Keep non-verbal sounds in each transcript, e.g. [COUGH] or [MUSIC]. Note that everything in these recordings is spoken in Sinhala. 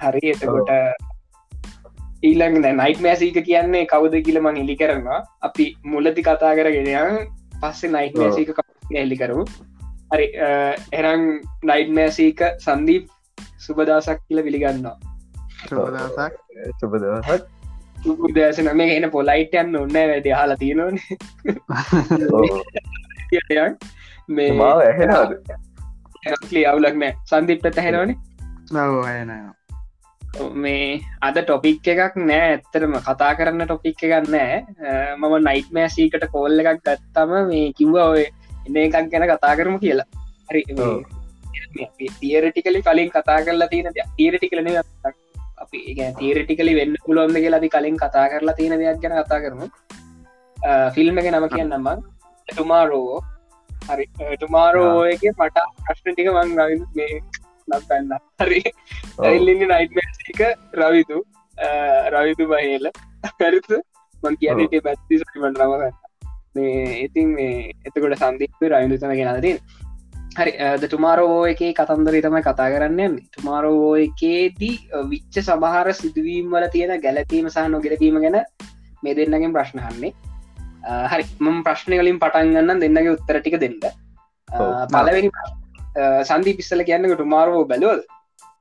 හරි එතකොට ඊළඟ නයිට මෑසීක කියන්නේ කවුද කියල මං ඉලි කරනවා. අපි මුලති කතා කරගෙනයන් පස්සේ නයිට මෑසීක එල්ලි කරු හරි එරං නයිට් මෑසීක සන්දීප් සුබදසක් කියල පිළිගන්නවා. සුබදසක්. උදෑසන මේ එන පොලයිටයන්න ඔන්න වැඩි හලා තියෙනවන. මේ ලියවුලක් නෑ. සන්දිප් පැත හෙනවනේ නවන මේ අද ටොපික් එකක් නෑ. ඇත්තරම කතා කරන්න ටොපික් එකක් නෑ. මම නයිට් මෑසීකට කෝල්ල එකක් ගත්තම මේ කිව්ව ඔය එන්න එකක් ගැන කතා කරම කියලා. හරි තියරටිකලි කලින් කතා කරලා තියෙන තීරටිකලන අපි තීරටිකලි වෙන්න පුලොන්ද කියලා අපි කලින් කතා කරලා තියෙන දෙයක් ගැන කතා කරමු. ෆිල්ම් එක නම කියන්නම තුමාරෝ හරි තුමාරෝ එක මට ප්‍රශ්න ටික මං මේ ලක්කන්න හරි ඇල්ලින්න නයිටක රවිතු රවිතු බහල හරිත මං කියනට පැත්ති සටිමට රමගන්න මේ ඉතින් මේ එතකොට සන්දිප රවිදුතන ගෙනදී හරි තුමාරෝ එක කතන්දර තමයි කතා කරන්න තුමාරෝ එකේදී විච්ච සභහර සිදුවීම් වල තියෙන ගැලපීම සහ නොගෙලපීම ගැන මේ දෙන්නගෙන් ප්‍රශ්නහන්නේ හරි මම ප්‍රශ්නය කලින් පටන්ගන්න දෙන්නගේ උත්තර ටික දෙන්න. පලවෙනි සන්දී පිස්සල කියන්නකට මාරුව බැලුවද?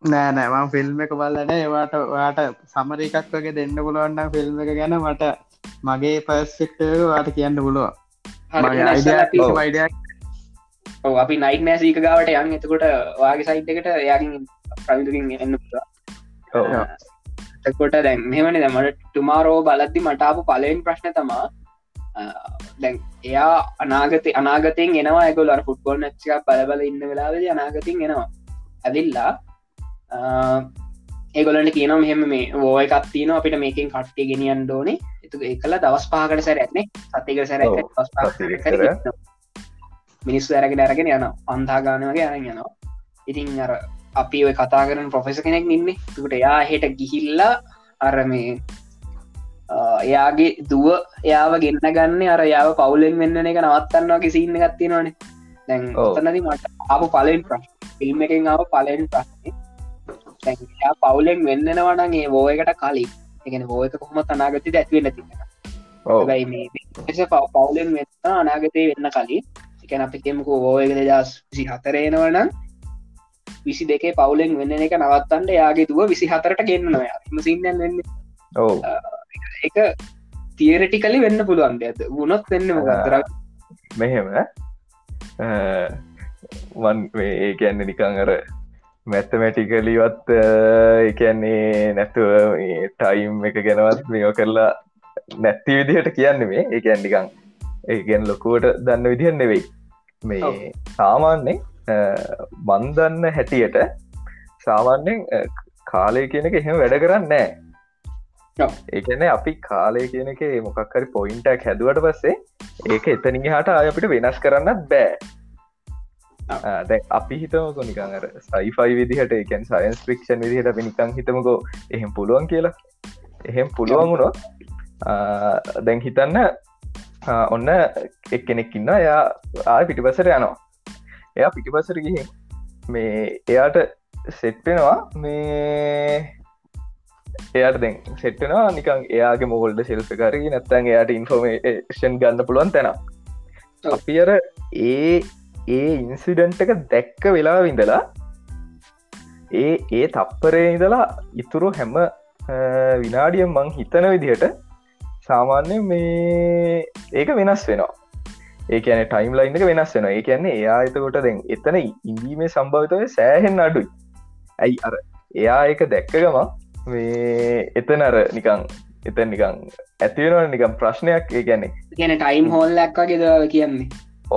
නෑ නෑම ෆිල්ම් එක බලන ඒවාට වාට සමරකක් වගේ දෙන්න පුළුවන්න ෆිල්ම් එක ගැන මට මගේ පස්ෙක්ටක වාට කියන්න පුළුව ඔව අපි නයිට මෑසීක ගාවට යන්. එතකොට වාගේ සයිට් එකට යාගින් ප්‍රවිදුකින් එන්න කොට දැන් මෙමනි දැමට තුමාරෝ බලද්දි මටාපු පලෙන් ප්‍රශ්න තමා දැන් එයා අනාගත අනාගතයෙන් එනවා ඇගොල ෆුට්බොල් නච්චක බලබල ඉන්න වෙලාවෙද අනාගතින් එනවා. ඇවිල්ලා ඒගොලට කියනම් මෙහෙම මේ ඕය එකත්තින අපිට මේකින් කට්ටි ගෙනියන් ඩෝනේ එතු එකලා දවස් පාකට සැර ඇත්නේ සතික සැර මිනිස්සු ඇරගෙන අරගෙන යන අන්තාගාන වගේ අරන් යනවා. ඉතින් අර අපි ඔය කතා කරන ප්‍රොෆෙස කෙනෙක් ඉන්නේ. තුකට එයා හෙට ගිහිල්ලා අර මේ එයාගේ දුව එයාව ගෙන්න්න ගන්න අර යාව පවුලෙන් වෙන්න එක නවත්තන්නවා කිසින්න ගත්තිනවානේ දැන් ඔතනද මට අප පලෙන් ප්‍රශ් ෆිල්ම් එකෙන් ආව පලෙන් ප්‍රශ්නය පවුලෙන් වෙන්නනවනගේ බෝයකට කලින්. එකන බෝයක කොහොම අනාගතය ඇත්වෙන්න තිබෙන මේ පවුලෙන් වෙන්න අනාගතය වෙන්න කලින්. එකන අපි කෙමකු බෝයක දස් විසි හතරේනවනම් විසි දෙකේ පවුලෙන් වෙන්න එක නවත්තන්ට යාගේ දුව විසි හතරට ගෙන්න්නවා මසින්න වෙන්න එක තියරටිකලි වෙන්න පුළුවන් ඇත වුණොත් වෙන්න ගතර මෙහෙම වන් ඒ කියන්න නිකං අර මැත්තමැටිකලිවත් එකන්නේ නැතුව ටයිම් එක ගැනවත් මේෝ කරලා නැත්ති විදිහට කියන්න මේ. ඒකැන් නිකං ඒගැන් ලොකුවට දන්න විදිහන්න නෙවෙයි. මේ සාමාන්‍යෙන් බන්දන්න හැටියට සාමාන්‍යෙන් කාලය කියන එක එහෙම වැඩ කරන්න නෑ ඒකන අපි කාලය කියන එක මොකක්කරි පොයින්ටක් හැදුවට පස්සේ ඒක එතනින් හට අපිට වෙනස් කරන්නත් බෑ. දැ අපි හිතමකො නිකං අර සයිෆයි විදිහට එකන් සයින්ස් ෆික්ෂන් විදිහට අපි නිකං හිතමකෝ එහෙම පුළුවන් කියලා. එහෙම පුළුවන් වුණොත් දැන් හිතන්න ඔන්න එක් කෙනෙක් ඉන්න එයා ආය පිටිපසර යනවා. එයා පිටිපසර ගිහින් මේ එයාට සෙට්ටෙනවා මේ එයාට දැන් සෙට්ටනවා නිකන් එයාගේ මොගොල්ඩ ශෙල්ප කරග නැත්තන් එයාට ඉන්ෆෝමේෂන් ගන්න පුළුවන් තැන අපි අර ඒ ඒ ඉන්සිඩන්ට එක දැක්ක වෙලා විඳලා ඒ ඒ තප්පරේ ඉඳලා ඉතුරු හැම විනාඩියම් මං හිතන විදිහට සාමාන්‍ය මේ ඒක වෙනස් වෙනවා. ඒකන ටයිම් ලයින් එක වෙනස් වෙන ඒ කියන්නේ එයා එතකොට දැන් එතන ඉන්දීමේ සම්භවිතව සෑහෙන් අඩුයි. ඇයි? අර එයා එක දැක්කගම මේ එතන අර නිකං එතන් නිකං ඇතිවෙනවා නිකම් ප්‍රශ්නයක්. ඒ ගැනෙ ගැන ටයිම් හෝල්ලක් වගේ දව කියන්නේ?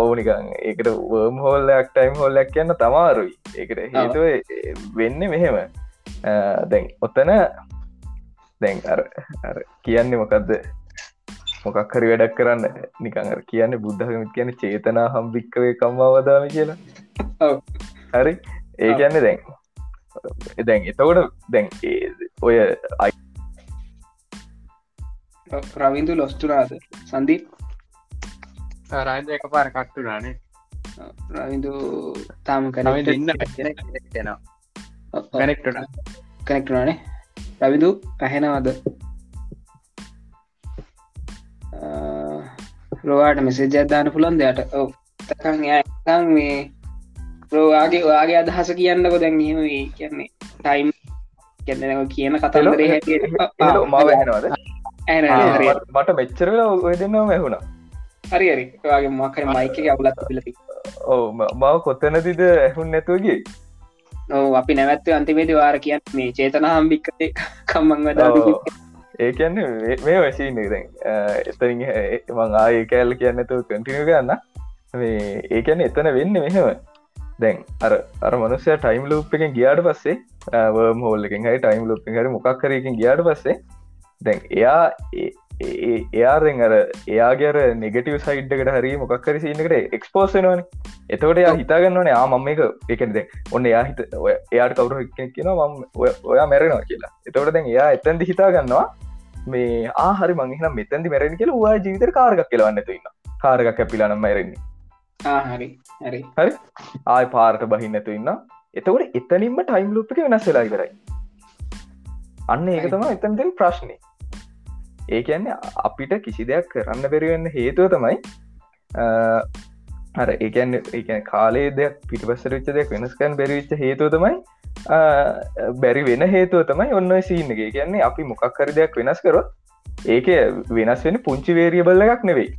ඔවු නිකං ඒකට වර්ම් හෝල්ලක් ටයිම් හෝල්ලක් කියන්න තමාරුයි. ඒකට හේතුව වෙන්න මෙහෙම. දැන් ඔත්තන දැන් අර කියන්නේ මොකක්ද මොකක්හරි වැඩක් කරන්න. නිකං කියන්න බුද්ධහම කියන චේතනා හම්භික්කවේ කම්මාවදාම කියලා. හරි? ඒ කියන්න දැන් දැන් එතකොට දැන් ඔය අයි රවින්දු ලොස්තුරාද? සන්දීප්? රයිද එක පාර කට්ටුරානේ රවිදු තාම කන ඉන්න කෙනවා කනෙක්ට කනෙක්ටනානේ රවිදු ඇහෙනවද? රෝවාට මෙසේජ අදදාන පුළන් දෙයට ඔව. තකන් යකං මේ රෝවාගේ ඔයාගේ අදහස කියන්නකො දැන්හම කියන්නේ ටයිම් කියන්නව කියන කතන්දරේ මව ඇහෙනවද? ඇ මට මෙච්චර ඔය දෙන්නම ඇහුණා. හරි හරි. ඔයාගේ මකර මයික අවුලත් පිලති ඕ මව කොත්තනතිද ඇහුන් නැතුවගේ ඔව අපි නැවත්ව අන්තිමේද වාර කියන්න මේ චේතන හම්බික්කේ කම්මං වද ඒ කියන්න මේ වශීන දැන්. එතනින් මං ආය කෑල්ල කියන්නතු කටිනු ගන්න මේ ඒ කියන්න එතන වෙන්න මෙහෙම දැන් අර අර මනුසය ටයිම් ලූප් එකෙන් ගියාට පස්සේ වර්ම් හෝල් එකෙන් හරි ටයිම් ලූප් හරි මොකක්කරකින් ගියාට පස්සේ දැන් එයා එයාරෙන් අර එයාගේර නෙගටව සයිඩ්කට හරි මොක්කරි සින්නකට එක්ස්පෝසනවන එතවට එයා හිතාගන්නවන යා මම එක එකද ඔන්න එයා හිත එයාට කවරු කියන ම ඔයා මැරෙනවා කියලා. එතවට දැන් එයා එතැන්දි හිතාගන්නවා මේ ආහරි මංහින මෙතැදි මැරෙන කියල වා ජීවිතර කාරගක් කියලවන්න තුන්න කාරගක් කැපිලානම් මැරෙන්නේ. හරි හරි. හරි. ආය පාරට බහින්නතු ඉන්න. එතවට එතනින්ම ටයිම් ලුප්ක වෙනස් වෙලා කරයි අන්න ඒක තම එතන්තින් ප්‍රශ්නය ඒ කියන්නේ අපිට කිසි දෙයක් කරන්න බැරිවෙන්න හේතුව තමයි අර ඒකන් ඒ කාලේ දෙයක් පිටිපස්සර විච්ච දෙයක් වෙනස්කන් බැරිවිච්ච හේතුව තමයි බැරි වෙන හේතුව තමයි ඔන්න සිීන්නගේ කියන්නේ අපි මොකක්කර දෙයක් වෙනස් කරොත් ඒක වෙනස් වෙන පුංචි වේරියබල්ල එකක් නෙවෙයි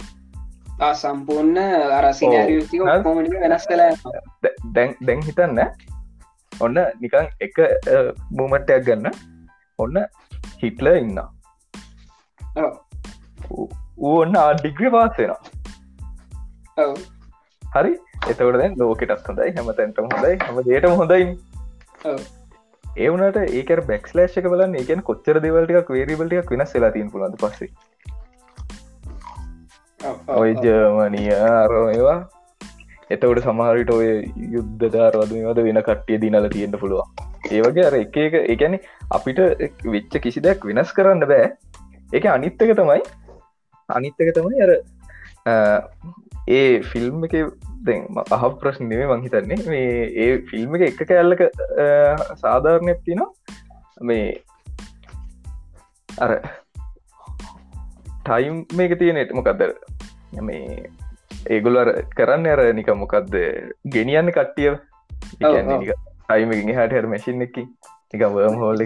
සම්පූර්ණ අරසි වෙනස් කලා දැන් හිතන්න. ඔන්න නිකන් එක මූමටයක් ගන්න. ඔන්න හිටල ඉන්නා. ඕන්න ආඩිග්‍රි පාස්සෙනවා හරි. එතකට දැන් ලෝකෙටත් හොඳයි හැම තැන්ටම හොඳයි හම දේටම හොඳයි. ඒවනට ඒක බැක්ස්ලේෂක බලන්න ඒකෙන් කොච්චර දෙවලටික් වේරිබලටියක් වෙනස් වෙලා තින් පුලද පස්සේ ඔය ජර්මනිය අරඒවා එතවට සමහරිට ඔය යුද්ධ ධාරවදමද වෙන කට්ටිය දිනල තියෙන්ට පුළුවන්. ඒවගේ අර එක එක එකැන අපිට වෙච්ච කිසි දෙයක් වෙනස් කරන්න බෑ. එක අනිත්තක තමයි අනිත්තක තමයි අර ඒ ෆිල්ම් එක අහ ප්‍රශ්න නෙවේ මංහිතන්නේ මේ ඒ ෆිල්ම් එක එක කෑල්ලක සාධාරණයක් තින මේ අර ටයිම් මේක තියෙනෙට මොකක්දර මේ ඒගොල කරන්න අර නික මොකක්ද ගෙනියන්න කට්ටිය ටයිම හට හර මැසින් එක නික වර්ම් හෝල්ල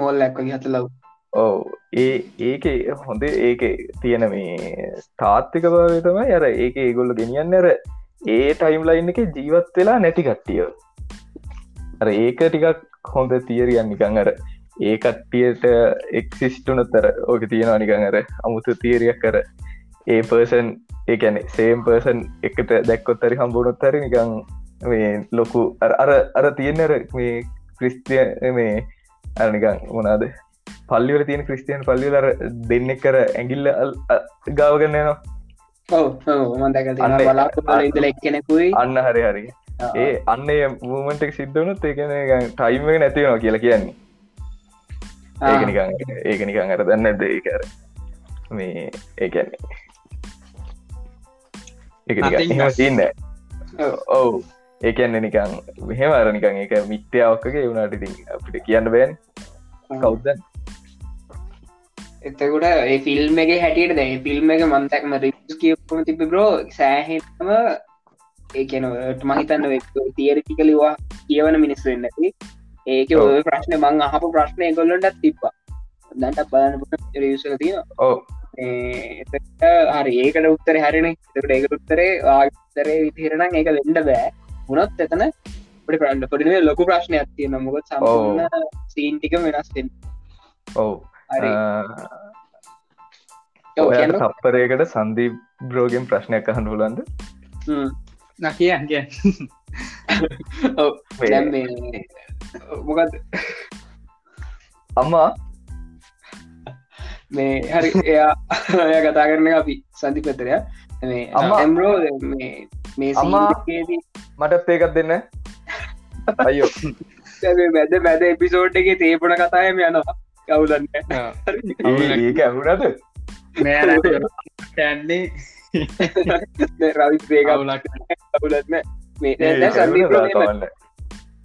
හෝල් ලැක්ක හත ලව් ඔව. ඒ ඒක හොඳ ඒක තියෙන මේ තාත්තික භාවය තමයි අර ඒක ඒගොල්ල ගෙනියන්න අර ඒ ටයිම් ලයින් එක ජීවත් වෙලා නැති කට්ටිය අර ඒක ටිකක් හොඳ තියරියන් නිකං අර ඒ කට්ටියට එක්සිස්ටුනතර ඕක තියෙනවා නිකං අර අමුතු තීරයක් කර ඒ පර්සන් ඒැන සේම් පර්සන් එකට දැක්කොත්තරි හම්බුණොත්තර නිකං මේ ලොකු අර අර තියෙනර මේ ක්‍රිස්තිය මේ අරනිකං මොනාද පල්ලිවල තියෙන ක්‍රිස්තියන් පල්ලිවල දෙන්නෙක් කර ඇගිල්ල ගාවගන්න නවා ඉදල එක්කෙනෙකුයි. අන්න හරි හරි. ඒ අන්න මූමටක් සිද්ධවනුත් ඒකන ටයිම නැතිවෙනවා කියලා කියන්නේ ඒකනිකං ඒකනිකං අර දන්න දෙකර මේ ඒකන්නේ එක සින්න ඔවු. ඒකන්න නිකං මෙහෙම අර නිකං එක මිත්‍යාවක්කගේ වුණට ඉතින් අපිට කියන්න බෑන්. කෞද්දන් එතකුට ඒ ෆිල්ම් එක හැටියට දැ ෆිල්ම් එක මන්තක්ම රිස් කියපම තිබ බ්‍රෝ සෑහෙම ඒකනට මහිතන්න තියරිටිකලිවා කියවන මිනිස් වෙන්න ඒක ඔය ප්‍රශ්න මං අහපු ප්‍රශ්නය ගොල්ලොටත් තිබ්බා. දැන්ට බලන්න රිසල තියෙන ඕ හරි ඒකට උත්තර හරින. එතකට ඒකට උත්තරේ ආතරේ විතිරනම් ඒක වෙන්ඩ බෑ. මුණොත් එතන පට ප්‍රන්න පොඩිේ ලොකු ප්‍රශ්නයක් තියෙන මොකත් සම සීන්ටික වෙනස් ඔවු. ඔය තප්පරයකට සන්දී බ්‍රෝගෙන් ප්‍රශ්නයක් අහන් පුලන්ද නකිය කිය මොකද අම්මා මේ හරි එයා ඔය කතා කරන අපි සන්ධි පතරය මේ ඇම්රෝ මේ අම්මාගේ මටත් ඒකත් දෙන්න අයෝ මැද මැද එපිසෝඩ් එක තේපන කතායම යනවා කවුලන්න ඇහුනද කැන්නේ රවි පේකවුලක් කවුලත්න මේ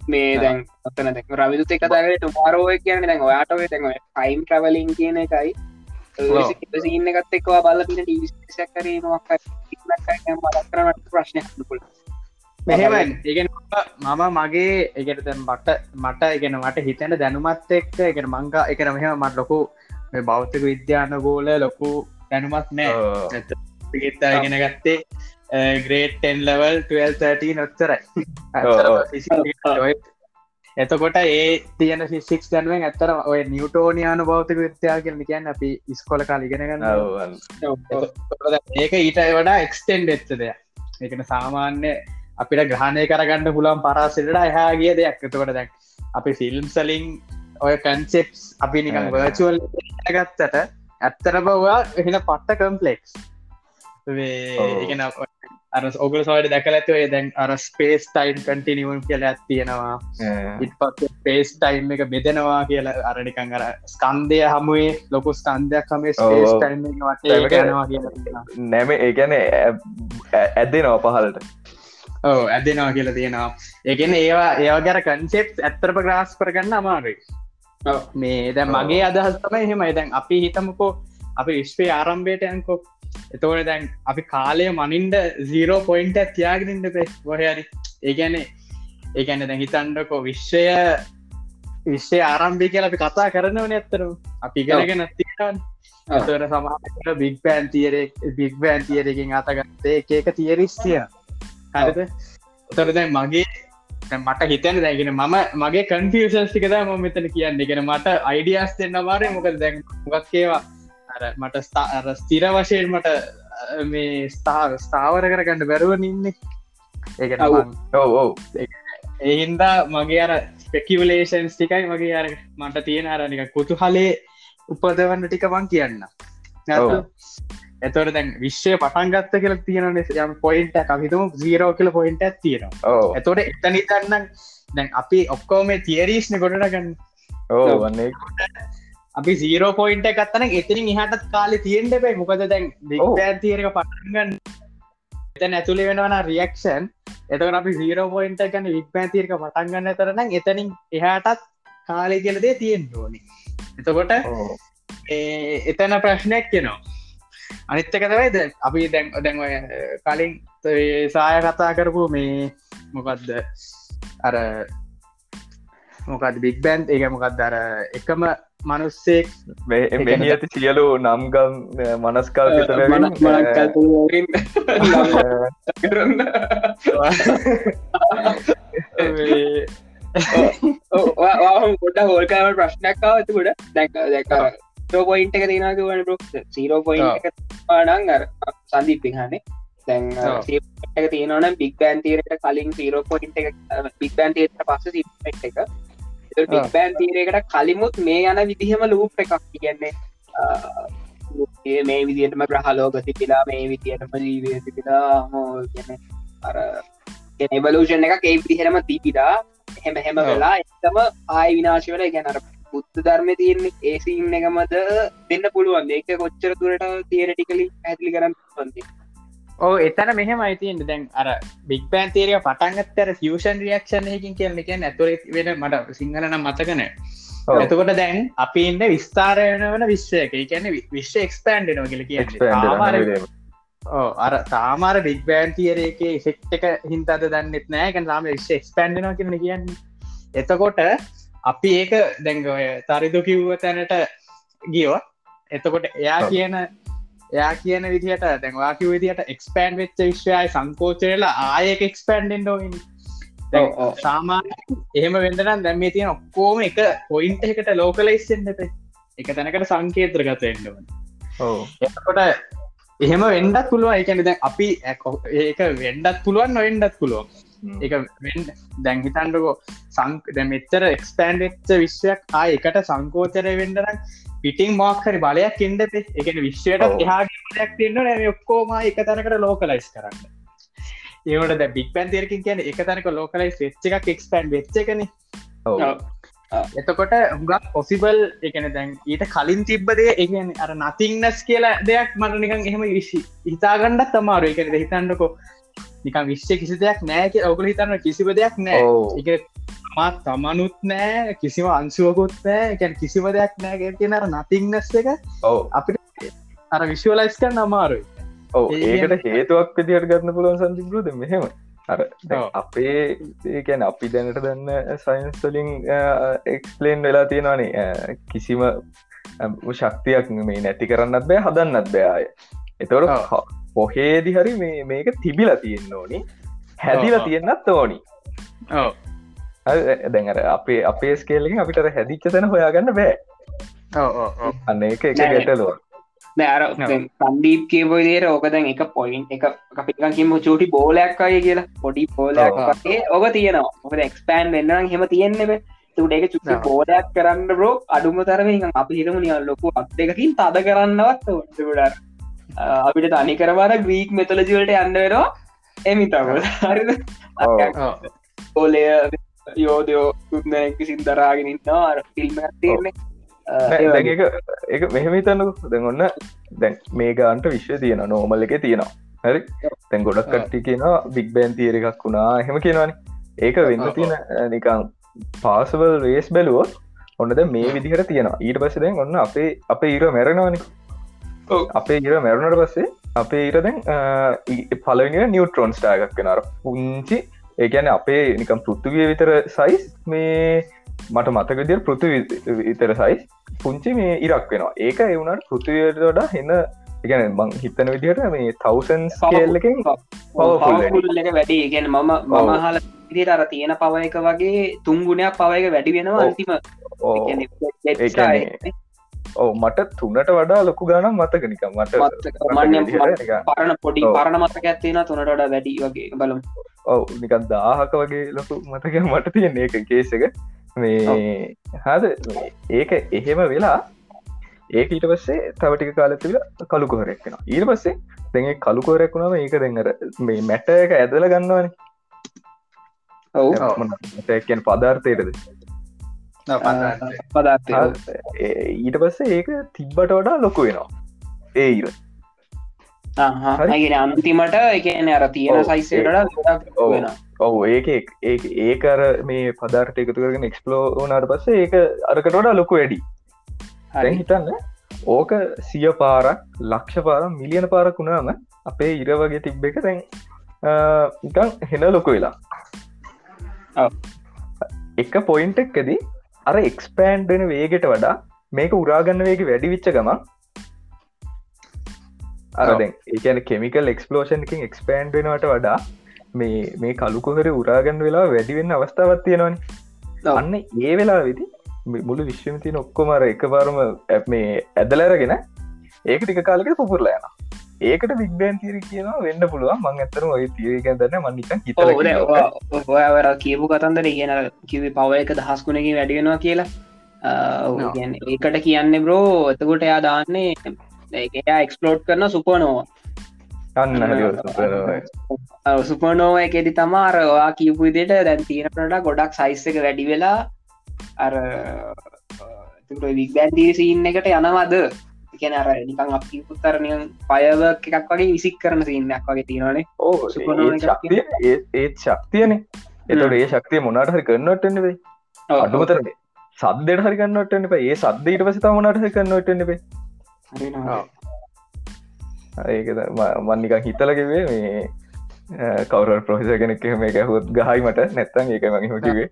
මේ දැන් ඔතන රවිදුත දරට මාරෝය කියන දැන් ඔයාට ඔය දැන් ටයිම් ට්‍රවලින් කියන එකයි. සින්න එකත් එක්වා බල පින ටීවිසක් කරේ මොක් කරනට ප්‍රශ්නය පුල මෙහෙම ඒගෙන මම මගේ එකට දැන් මට මට ඉගෙන මට හිතන දැනුමත් එක්ක එක මංගා එක මෙහම මට ලොකු බෞද්ධක විද්‍යාන ගෝල ලොකු දැනුමත් නෑ. පිගත්තා ඉගෙන ගත්තේ ග්‍රේට්ටන් ලවල් 12 නොත්තරයි එතකොට ඒ තියන ෆිසික් දැනුවෙන් ඇත්තර ඔය නිියවටෝනියානු බෞතික විත්‍යා කියල කියන්න අපි ඉස්කොල කාල ඉගෙනගන්න ඒක ඊට වඩා එක්ස්ටෙන්ඩ් එත්ත දෙයක් එකන සාමාන්‍ය අපිට ග්‍රහණය කරගන්න පුළන් පරාසිලට එහා ගිය දෙයක් එතකොට දැක් අපි ෆිල්ම් සලින් ඔය කන්සෙප්ස් අපි නිකන් වර්චුවල් ගත්තට ඇත්තර බවා එහෙන පට්ට කම්පලෙක්ස් ඒගෙන අර ඔගල සවට දැකල ඇතුවේ දැන් අර ස්පේස් ටයින් කටිනිවම් කියල ඇත්තියෙනවා ඉත් පත් පේස් ටයිම් එක බෙදෙනවා කියල අරනිකං අර ස්කන්දය හමුවේ ලොකු ස්කන්දයක් හම ස්පේස් ටයිම් වටනවා කිය නැම ඒගැන ඇදෙනවා පහලට ඕ ඇදෙනවා කියලා තියෙනවා. ඒගෙන ඒවා ඒවා ගැර කන්සෙප් ඇත්තරප ග්‍රාස් කරගන්න අමාරුයි. මේ දැ මගේ අදහස් තමයි එහෙමයි. දැන් අපි හිතමකෝ අපි විශ්වේ ආරම්භයට යන්කෝ එතවට දැන් අපි කාලය මනින්ඩ සීරෝ පොයින්ට තියාගෙනට පෙ ගොහරි ඒගැනේ ඒගැන දැ හිතන්ඩකෝ විශ්වය විශ්ෂය ආරම්භි කියල අපි කතා කරනවන ඇත්තරු අපි ඉගෙනගෙන තියන් තර සමහට බික් පෑන් තියරෙක් බික් බෑන් තියරකින් අතගත්තේ ඒක තියරිස්තිය හරිද? තොර දැන් මගේ මට හිතන දැගෙන මම මගේ කන්ෆියසස් ටිකද ම මෙතන කියන්න. ගෙන මට අයිඩියස් දෙන්න වාරය මොක දැන් මොකක් ඒවා මට ස්ථාර ස්තිර වශයෙන් මට මේ ස්ථාව ස්ථාවර කරගන්න බැරුව ඉන්න ඔව. ඔව එහින්දා මගේ අර ස්පෙකිවලේෂන්ස් ටිකයි මගේ අර මට තියෙන අරනික කුතු හලේ උපදවන්න ටික මං කියන්න එතවට දැන් විශ්වය පටන්ගත්ත කියල තියෙන යම් පොයින්ට කවිතුම සීරෝ කියල පොයින්ට තියෙනවා. එතොට එතනි තන්නම් දැන් අපි ඔක්කෝම තිේරීස්න ගොඩනගන්න ඕ වන්නේ අපි සීරෝ පොයින්ට එකත්තන එතිරින් එහටත් කාලෙ තියෙන්ට පයි මොකද දැන් බික්පෑන් තියරක පටගන්න එතන ඇතුළේ වෙනවන රියක්ෂන් එතක අපි සීරෝ පොයින්ට ගන්න වික්පෑන් තියරක පටන්ගන්න තරන එතනින් එහටත් කාලෙ කියලදේ තියෙන් ඕනි. එතකොට එතන ප්‍රශ්නයක් කෙනවා අනිත්තකතවයිද අපි දැන් දැන් කලින් සාය කතා කරපු මේ මොකක්ද අර මොකද බික් බෑන්් ඒක මොකක්ද අර එකම මනුස්සෙක් මෙහි ඇති සියලු නම්ගම් මනස්කල් ගොඩ හෝල්කාම ප්‍රශ්නක්කාව ඇතිකොට දැක දැක පොයින්ට එක තිනක වන බොක් සීරෝ පොයින් පානං අර සන්දීපිහනේ දැන් එක තියනවන බික් බෑන් තීරට කලින් සීරෝ පොයින්ට එක බික් බෑන් තීරට පස්ස සිට එක බෑන් තීරයකට කලිමුත් මේ යන විදිහම ලූප් එකක් කියන්නේ මේ විදිටම ග්‍රහලෝක තිපිලා මේ විදිටම ජීවය තිපිලා හෝ කියන අර එබලූෂන් එක ඒ විදිහරම තිපිලා එහෙම හෙම වෙලා එතම ආය විනාශවල ගැනර බුද්ධ ධර්ම තියන්නේ ඒසින්න එකමද දෙන්න පුළුවන්. ඒක කොච්චර තුරට තේරටිකලි ඇතිලි කරන්න පන්ති ඕ එතන මෙහම අයිතින් දැන් අර බික් පෑන් තේරය පටන්ගත්තර ෆියෂන් රියක්ෂන් හකින් කියල. එක ඇතුර වෙන මට සිංහලන මතකන එතකොට දැන් අපි ඉන්න විස්ථාරයන වන විශ්වයක. කියන විශ්ව එක්ස්පෑන්ඩ නො කියල කිය අර තාමාර බික් බෑන් තියරයක ෆෙක්් එක හින්තද දන්නෙත් නෑකන් ලාම විශ්ව එක්ස්පෑන්ඩ නො කියන කියන්න. එතකොට අපි ඒක දැංගවය තරිදු කිව්ව තැනට ගියෝ එතකොට එයා කියන එයා කියන විදිහට දැන්වාකි විදිහට එක්ස්පෑන්් වෙච්ච විශ්වයයි සංකෝචරලා ආයක එක්ස්පෑන්ඩෙන් ෝයින් සාමාන එහෙම වෙදනම් දැම්ම තියෙන ඔක්කෝම එක පොයින්ට එකට ලෝකලයිස්සෙන්න්නට එක තැනකට සංකේත්‍ර ගතෙන්ටවන එකොට එහෙම වෙන්ඩත් පුළුව එකන දැන් අපි ඒක වෙන්ඩත් පුළුවන් නොවෙන්ඩත් පුළුවන්. එක දැංහිතන්ඩකෝ සංක මෙච්චර එක්ස්පෑන්් වෙච්ච විශ්වයක් ආය එකට සංකෝචරය වෙන්ඩරන් පිටිං මක්හරි බලයක් ඉන්ඩ එකන විශ්වයට එහාගයක් තින්න නැ ඔක්කෝම එක තැනකට ලෝකලයිස් කරන්න. ඒවට බික් පැන්තේරකින් කියන එක තැනක ලෝකලයිස් වෙච්ච එකක් එක්ස්පෑන්් වෙච්චකන එතකොට උගක් පොසිබල් එකන දැන් ඊට කලින් තිබ්බදේ එකන අර නතිංනස් කියලා දෙයක් මට නිකන් එහෙම විශි හිතාගණ්ඩත් තමාරු එකන හිතන්නකෝ නිකන් විශ්ෂ කිසි දෙයක් නෑක ඔකුල හිතන්න කිසිව දෙයක් නෑ එක තමා තමනුත් නෑ කිසිම අංශුවකුත් නෑ. ගැන් කිසිම දෙයක් නෑ කියන අර නතිංනස් එක ඔව. අපිට අර විශ්වලයිස් කන්න අමාරුයි. ඔව ඒකට හේතුවක් විදිහට ගන්න පුළුවන් සන්තිපරුද මෙහෙම. අර. අපේ ඒකැන අපි දැනට දන්න සයින්ස්තලින් එක්ස්ලේන් වෙලා තියෙනවානේ. කිසිම ශක්තියක් මේ නැති කරන්නත් බෑ හදන්නත් බෑය එතවට. පොහේදි හරි මේ මේක තිබිලා තියෙන්න ඕනි. හැදිලා. තියෙන්න්නත් ඕනි හරි, අර අපේ අපේ ස්කේලකින් අපිට අර හැදිච්ච තැන හොයාගන්න බෑ. ඔව අන්න එක එක නෑ. ගැටලුව අර සන්දීප් කියපොයි දේර ඕක දැන් එක පොයින්් එක අපිකන් කිම චූටි බෝලයක් අය කියලා. පොඩි පෝලයක්. වගේ ඕක තියෙනවා. ඔක එක්ස්පෑන් වෙන්න හෙම තියෙන්නෙව තුට එක චුටි ඔව්. පෝලයක් කරන්න බ්‍රෝ අඩුම තරම අපි හිරම නිය ලොකු අත් දෙකකින් තද කරන්නවත් ඕටට අපිට තනි කරවාර ග්‍රීක් මෙතලජිවලට යන්න වෙනවා. එමිතව හරිද? ඔව්. ඕලය යෝදයෝ තුන්දැනෙක් සිින්දරාගෙන ඉන්නවා ෆිල්ම් තිරන්නේ නෑ, දැන් ඒක ඒක මෙහෙම හිතන්නකෝ දැන් ඔන්න දැන් මේ ගාන්ට විශ්ව තියෙන නෝමල් එක තියෙනවා හරි තැන් ගොඩක්. කට්ටි කියනවා බික් බෑන් තියර එකක් වුණා හෙම කියනවාන ඒක වෙන්න තියෙන නිකං පාසවල් රේස් බැලුවොත් ඔන්නද මේ විදිහට තියෙනවා ඊට පස්ස දැන් ඔන්න අපේ අපේ ඊර මැරෙනවානි ඔව්. අපේ ඉර මැරුණට පස්සේ අපේ ඊර දැන් පලවිනි නිියවට්‍රෝන් ස්ටාගක් කෙනර පුංචි ඒකැන අපේ නිකම් පෘත්තුවිය විතර සයිස් මේ මට මතක විදිර පෘති විතර සයිස් පුංචි මේ ඉරක් වෙනවා. ඒක එවුණට පෘතිවයට වඩා එන්න එකන මං හිතන විදිහට මේ තවසන්ස් කියල්ලකින් powerful. වෙන. පවුල් එක වැඩි. ගැන මම මම හල දිට අර තියෙන පව එක වගේ තුන්ගුණයක් පව එක වැඩි වෙනවා. අන්තිම ඕ මට තුනට වඩා ලොකු ගනම් මතක නිකම් මට පරණ පොඩි ඔව්. පරණ මතක ඇත්තින තුනට වඩා වැඩි වගේ. බලමු. ඔව් නිකන් දාහක වගේ ලොකු මතක මට තියෙන ඒක කේස එක. මේ හද ඒක එහෙම වෙලා ඒක ඊට පස්සේ තවටික කාලතිල කළුකොහරෙක්ෙන ඊට පස්සේ දැ කළුකොරෙක් වුණාම ඒක දෙන්නර මේ මැට එක ඇදල ගන්නවාන. ඔව්. මැටකැන් පදාර්ථයටද පදාර්ථය ඒ- ඊට පස්සේ ඒක තිබ්බට වඩා ලොකු වෙනවා ඒ ඉර හරි. ගෙන අන්තිමට එකන අර තියෙන. සයිසේට ඔව්. ඒක ඒ ඒකර මේ පදාර්ට එකතු කරගෙන එක්ස්පලෝ වනාට පස්සේ ඒක අරකට වඩා ලොකු වැඩි දැන් හිතන්න ඕක සිය පාරක් ලක්ෂ පාර මිලියන පාරක් වුණාම අපේ ඉර වගේ තිබ්බ එක දැන් ඉකං හෙන ලොකු වෙලා. එක පොයින්ට එක්කද අර එක්ස්පෑන්් වෙන වේගෙට වඩා මේක උරාගන්න වේග වැඩි විච්ච ගම අරදැන් ඒකන කෙමිකල් එක්ස්පලෝෂන් එකින් එක්ස්පෑන්් වෙනවට වඩා මේ මේ කලුකොහර උරාගන්න වෙලා වැඩිවෙන්න අවස්ථාවත් තියෙනවනි. අන්න ඒ වෙලා වෙදි මුළු විශ්වමතින ඔක්කොමර එකපාරම ඇ- මේ ඇදලරගෙන ඒක ටික කාලෙක පුපුරලා යන ඒකට විග්බෑන් තිර කියනවා වෙන්න පුළුවන්. මං ඇතරම ඔය තිරකන් දන්න මන්නික හිතල ඔයවර කියපු කතන්දර කියන කිවි පව එක දහස්කුණකින් වැඩියෙනවා කියලා. ඒකට කියන්න බ්‍රෝ එතකොට එයා දාන්නේ එයා එක්ස්පලෝට් කරන සුපනෝවා සුපනෝව එකෙදි තමාරවා කියපු විදිට දැන් තියෙනට ගොඩක් සයිස් එක වැඩි වෙලා අර වික්බැන්දී සීන් එකට යනවද එකන අර නිකං අපි පුත්තරනය පයව එකක් වගේ විසික් කරන සින්නක් වගේ තියෙනවානේ ඕ ඒත් ශක්තියන. එතට ඒ ශක්තිය මොනාට හරි කරන්නටන්න අඩුමතර සද්දයට හරි කන්නටන්න ඒ සද්දීට පස තමනට හරි හරිනවා. ඒක මන්නිකන් හිතලකිවේ මේ කවර ප්‍රොහිස කෙනෙක් මේ ගැහුත් ගහයිමට නැත්තන් ඒක මගේ හොටිවේ.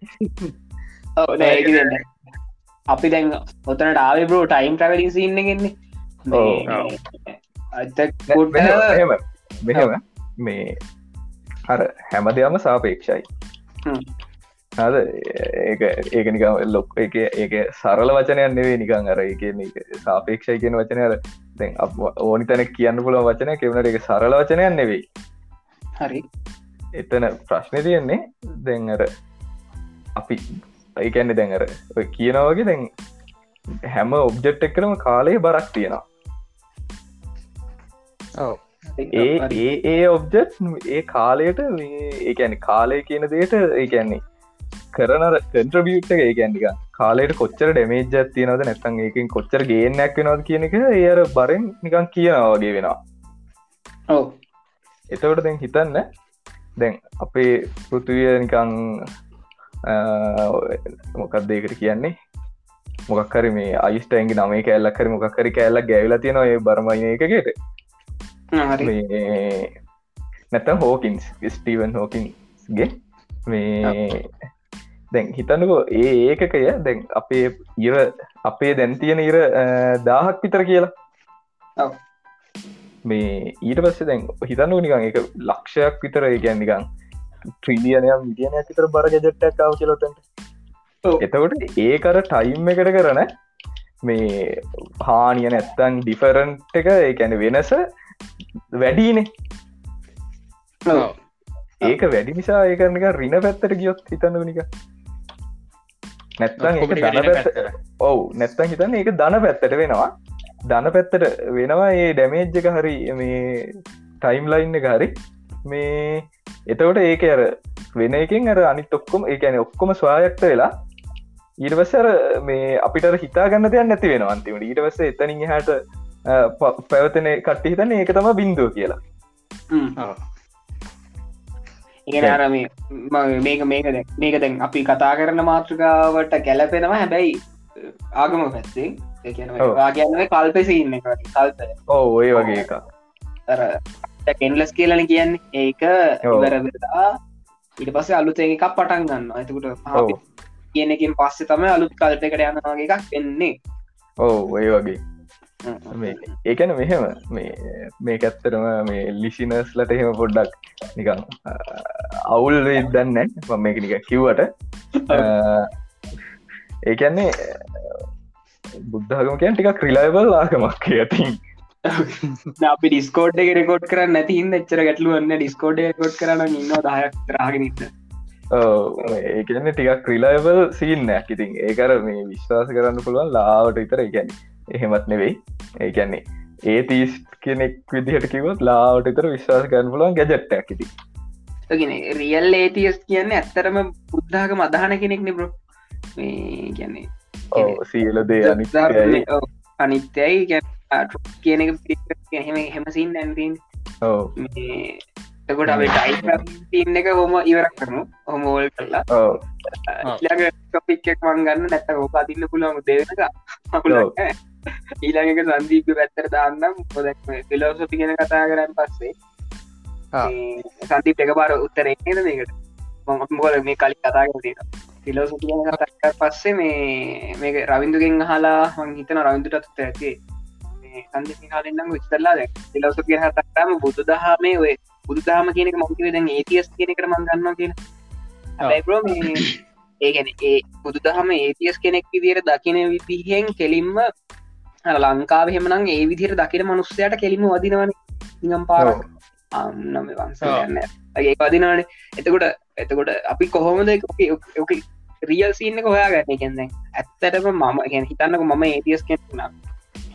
අපි දැන් ඔතනට ආවේ බ්‍රෝ ටයිම් ට්‍රවලින් සින්න අතකුට මෙහෙම මෙහෙම මේ අර හැම දෙයම සාපේක්ෂයි. හ්ම්. හද ඒක ඒක නික ලොක් එක ඒක සරල වචනයන් නෙවේ නිකං අර එක සාපේක්ෂයි කියන වචනය අර දැන් ඕනි තැන කියන්න පුළ වචනය කෙවනට එක සරල වචනයන් නෙවෙයි. හරි. එතන ප්‍රශ්නය තියෙන්නේ දැන් අර අපි ඒකැන්නේ දැන් අර ඔය කියනවගේ දැන් හැම ඔබ්ජෙට් එක්කරම කාලය බරක් තියෙනවා ඒ ඒ ඔබ්ජෙට් ඒ කාලයට ඒකැන කාලය කියන දේට ඒකැන්නේ කරනර කන්ට්‍රබියට් එක ඒකැන්නික කාලයට කොච්චර ඩමේජ් තියනද නැත්තන් ඒකින් කොච්චර ගේනයක් වෙනවද කියන එක ඒර බරෙන් නිකන් කියනවාගේ වෙනවා. ඔව. එතවට දැන් හිතන්න දැන් අපේ පෘතිවිය නිකං මොකක් දෙකට කියන්නේ? මොකක්කර මේ අයිස්ටයින්ගේ නමේ කෑල්ලක්කර මොකක්කරි කෑල්ල ගැවිල තියෙන ඒ බරමයින එකකට නැත හෝකින්ස් ස්ටීවන් හෝකින්ගේ මේ දැන් හිතන්නකෝ ඒ ඒකකය දැන් අපේ ඉර අපේ දැන් තියෙන ඉර දාහක් විතර කියලා මේ ඊට පස්සේ දැන් හිතන්නු නිකන් එක ලක්ෂයක් විතර ඒගැන් නිකං ට්‍රීලියනයක් මිටියනයක් විතර බර ගෙජෙට්ටක්කාව කියලොතට එතකොට ඒකර ටයිම් එකට කරන මේ හානිය නැත්තං ඩිෆරන්ට් එක ඒැන වෙනස වැඩීනේ ඒක වැඩි නිසා ඒකරනික රින පැත්තට ගියොත් හිතන්න නික පැත්ත ඔවු නැත්තන් හිතන්න ඒක දන පැත්තට වෙනවා. දන පැත්තට වෙනවා ඒ ඩැමේජ් එක හරි මේ ටයිම් ලයින් එක හරි. මේ එතවට ඒක අර වෙන එකින් අර අනිත් ඔක්කොම ඒකැන ඔක්කොම ස්වායක්ත වෙලා ඊට පස්සර මේ අපිට හිතා ගන්න දෙයක් නැති වෙන අන්තිමට. ඊට පස්ස එතනින් හට පැවතන කට්ටි හිතන්න ඒක තම බින්දුව කියලා. ඉගෙන අරම මේක මේක මේක දැන් අපි කතා කරන මාතෘකාවට ගැලපෙනවා හැබැයි ආගම පැත්තේ කියන්න කල්පෙසින්න එක කල්ප. ඕ ඔය වගේ එක කෙන්ලස් කියලන කියන්නේ. ඒක ඉවරවෙලා ඉට පස්සේ අලුත එකක් පටන් ගන්න ඇතකුට කියනකින් පස්සේ තම අලුත් කල්පකට යනවාගේ එකක් වෙන්නේ ඕ ඔය වගේ ඒකැන මෙහෙම. මේ ඇත්තරම මේ ලිසිනස්ලට එහෙම පොඩ්ඩක් නිකං අවුල් දන්න මම මේක නික කිව්වට. ඒකැන්නේ බුද්ධාගම කියන් ටික ක්‍රිලායිබල් ආගමක් ඇතින් අපි ඩිස්කෝඩ් එක රෙකෝඩ් කරන්න නැතින් එච්චර ගැටලුවන්න ඩිස්කෝඩ් රකොඩ් කරන්න ඉන්න. දායක් රාගෙනන්න ඒකන්න ටිකක් ක්‍රිලායිබල් සිීන්නයක් ඉතින් ඒකර මේ විශ්වාස කරන්න පුළුවන් ලාවට විතර ගැන එහෙමත් නෙවෙයි. ඒකැන්නේ ඒ තිස් කෙනෙක් විදිහට කිවත් ලාවට තර විශ්වාස කරන්න පුලන් ගැජට්ටක් ඇති ගෙන රියල් ඒතිස් කියන්න ඇත්තරම බුද්ධාක මදහන කෙනෙක් නිබ්‍රෝ මේ කියන්නේ සීල දේ අනි අනිත්‍යයි. කියන හෙම හෙමසින් නැන්තින් එකොට අපේ ටයි ඉන්න එක හොම ඉවරක් කරනු හොමෝල් කරලා? ික්ක් මන් ගන්න නැත්ත ඕපාතින්න පුළම දෙවක ඊළඟක සන්දීප පැත්තර දාන්නම්. පොදක් පිලෝසොපි ගෙන කතා කරන්න පස්සේ සන්දීප එක පාර උත්තර එන්නද මේකට? මොකද මේ කලි කතා කරන පිලෝසොපි කතා පස්සේ මේ මේක රවින්දුගෙන් හලා මං හිතන රවින්දුටත් උත්තර ඇති සන්දි කාලෙන්නම් විස්තරලා දැ පිලෝසොපිය හතක්ටම බුදු දහමේ ඔය බුදුදාම කියනක මොකිව දැන් ඒතිස් කියනකට මංගන්නවා කියන හැබයිබ්‍රෝ ඒගැන ඒ බුදු දහම ඒතිස් කෙනෙක් විදිර දකින විදිහෙන් කෙලින්ම ලංකාව හෙමනම් ඒ විදිර දකින මනුස්සයට කෙලිම වදිනවන. නිගම් පාර අන්නම වන්සන්න ඒ පදිනවන එතකොට එතකොට අපි කොහොමද රියල් සින්න කොයා ගන්න කෙන්න ඇත්තටම මම ගැන හිතන්නක මම ඒතිස් කෙනෙක්න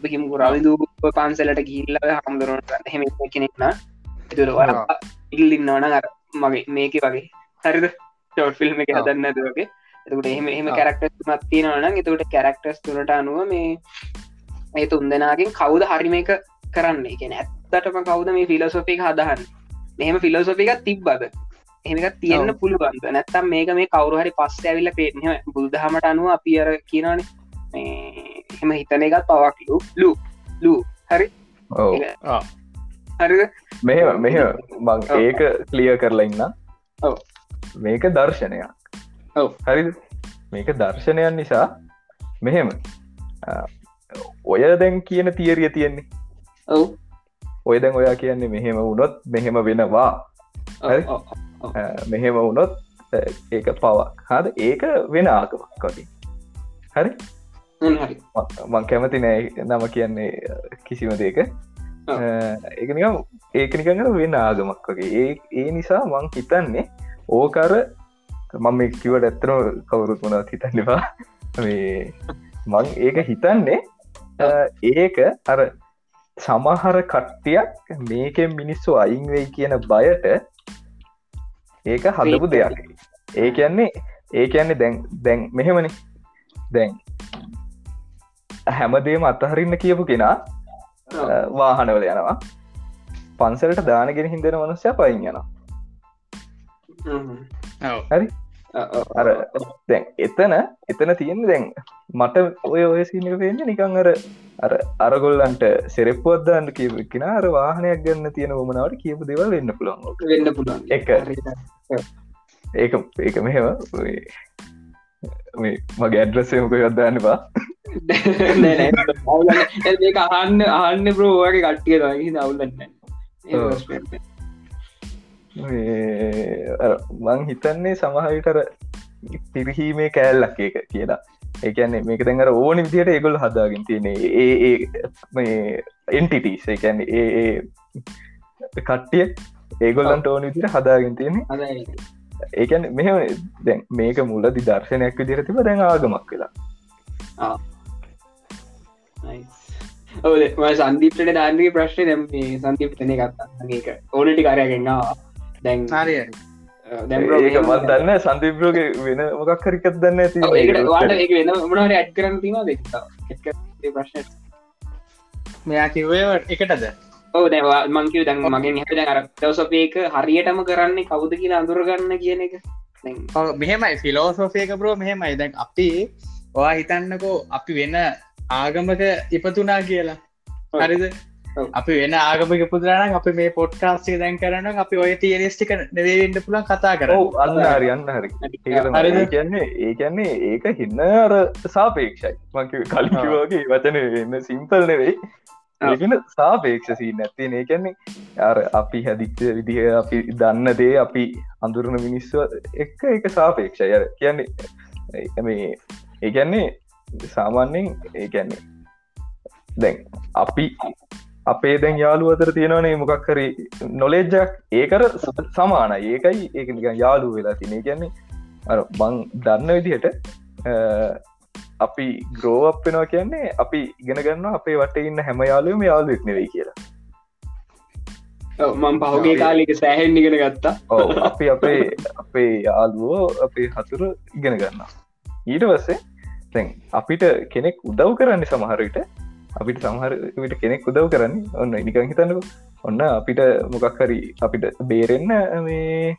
කිමු රවිදු පන්සලට ගිල්ල හමුදුරනට හෙම කෙනෙක්න තුර ඉල්ලින්නවන අර මගේ මේක වගේ. හරිද? ටෝට් ෆිල්ම් එක හදන්න ඇතුවගේ එතකට එහෙම එහෙම කැරක්ටස් මත් තියෙනවන එතකට කැරක්ටස් තුනට අනුව මේ ඒ තුන් දෙනාගෙන් කවුද හරිම එක කරන්න? කියෙන ඇත්තටම කවුද මේ ෆිලසොපික හදහන්න? මෙහම ෆිලසොපික තිබ්බද? එහෙමක තියෙන්න්න පුළුවන්ද? නැත්තම් මේක මේ කවරු හරි පස්ස ඇවිල්ල පේන බුදුදහමට අනුව අපි අර කියනවන. එහෙම හිතන එකත් පවක්. ලු ලු ලු. හරි? හරි මෙ මෙහ මං ඒක ක්ලිය කරලා ඉන්න මේක දර්ශනයක්. ඔව. හරි මේක දර්ශනයන් නිසා මෙහෙම ඔය දැන් කියන තියරිය තියෙන්නේ. ඔව්. ඔය දැන් ඔයා කියන්නේ මෙහෙම වුණොත් මෙහෙම වෙනවා. මෙහෙම වුණොත් ඒක පවක්. හද ඒක වෙන ආකමක් කොටින් හරි? මං කැමති නෑ නම කියන්නේ කිසිම දෙක ඒකනිකම් ඒකනිකඟට වෙන ආගමක් වගේ. ඒ ඒ නිසා මං හිතන්නේ ඕකර මම කිවට ඇත්තන කවුරුත් වුණත් හිතන්නවා මේ මං ඒක හිතන්නේ ඒක අර සමහර කට්ටියක් මේකෙන් මිනිස්සු අයින් වෙයි කියන බයට ඒක හදපු දෙයක්. ඒ කියන්නේ ඒ කියන්නේ දැන් දැන් මෙහෙමනි. දැන් හැමදේම අතහරින්න කියපු කෙනා වාහනවල යනවා. පන්සලට දානගෙන හිදෙන මනුස්්‍ය පයින් යනවා. හරි අර දැන් එතන එතන තියෙන දැන් මට ඔය ඔය සිනක පෙන්න්න නිකං අර අර අරගොල්ලන්ට සෙරෙප්පුවත්දන්න කියපකින අර වාහනයක් ගන්න තියෙන ොමනාවට කියපු දෙවල් වෙන්න පුළන් වෙන්න පුළුවන්. එක. ඒක ඒක මෙහෙම. මගේ ඇඩ්‍රස්සයමක යොදදාන්නවා ඒක අහන්න අහන්න ප්‍රෝවගේ කට්ටිය දහි දවුලන්න මං හිතන්නේ සමහවිටර පිරිහීමේ කෑල්ලක් ඒක කියලා. ඒකන්නේ මේක දැඟර ඕන විදියට ඒගොල් හදාගෙන තියනේ ඒ එන්ටිටස් ඒකැන්නේ ඒ කට්ටිය ඒගොල්ලන්ට ඕන විදිට හදාගෙන තියෙන. ඒකැන මෙහම දැන් මේක මුල දිදර්ශනයක් විදිර තිබ දැන් ආගමක් වෙලා. ඔ සන්දීප්ට දාන්නගේ ප්‍රශ්නය දැම් සන්තිප්ටනය ගත්තා ඒක ඕනටි කාරයගෙන්වා දැන් හරි ඒක මත් දන්න සන්තිප්‍රෝග වෙන මොකක් හරිකත් දන්න ඇති වාට එක වෙන මනහට ඇඩ් කරන තිීම ප්‍රශ්න මෙයා කිව්වේ එකටද? ඕ දැවා මංකිව දැන් මගෙන් හ අර දවසපයක හරියටම කරන්නේ කවුද කියලා අඳුරගන්න කියන එක. මෙහෙමයි. ෆිලෝසෝෆයක බ්‍රෝ මෙහෙමයි. දැන් අපි ඔයා හිතන්නකෝ අපි වෙන ආගමක ඉපතුනා කියලා. හරිද අපි වෙන ආගමික පුදුරන අපි මේ පොට්කාස්ේ දැන් කරන අපි ඔය තියනෙස්ටික නවේෙන්ට පුලන් කතා කර අන්න හරි අන්න හරි. කියන්නේ ඒ කියන්නේ ඒක හින්න අර සාපේක්ෂයි. මක කලිකිවගේ වචන එන්න සිම්පල් නෙවෙයි ඒගෙන සාපේක්ෂසී නැතින ඒ කියන්නේ අර අපි හැදිච්ච විදිහ අපි දන්න දේ අපි අඳුරන මිනිස්ව එක්ක එක සාපේක්ෂය. කියන්නේ මේ ඒ කියන්නේ සාමාන්‍යෙන් ඒ කියන්නේ දැන් අපි අපේ දැන් යාලු අතර තියෙනවනේ මොකක් හරි නොලෙජ්ජක් ඒකර සමාන ඒකයි ඒක නිකන් යාලු වෙලා තිනේ කියන්නේ අර බං දන්න විදිහට අපි ග්‍රෝවප් වෙනවා කියන්නේ අපි ඉගෙන ගන්න අපේ වට ඉන්න හැම යාලුවම යාලුවෙක් නෙවෙයි කියලා. මං පහුගේ කාලික සෑහෙන් ඉගෙන ගත්තා. අපි අපේ අපේ යාලුවෝ අපේ හතුර ඉගෙන ගන්න ඊට පස්සේ තැන් අපිට කෙනෙක් උදව් කරන්න සමහරවිට අපිට සමහරට කෙනෙක් උදව් කරන්න ඔන්න නිකං හිතන්නක. ඔන්න අපිට මොකක් හරි අපිට බේරෙන්න මේ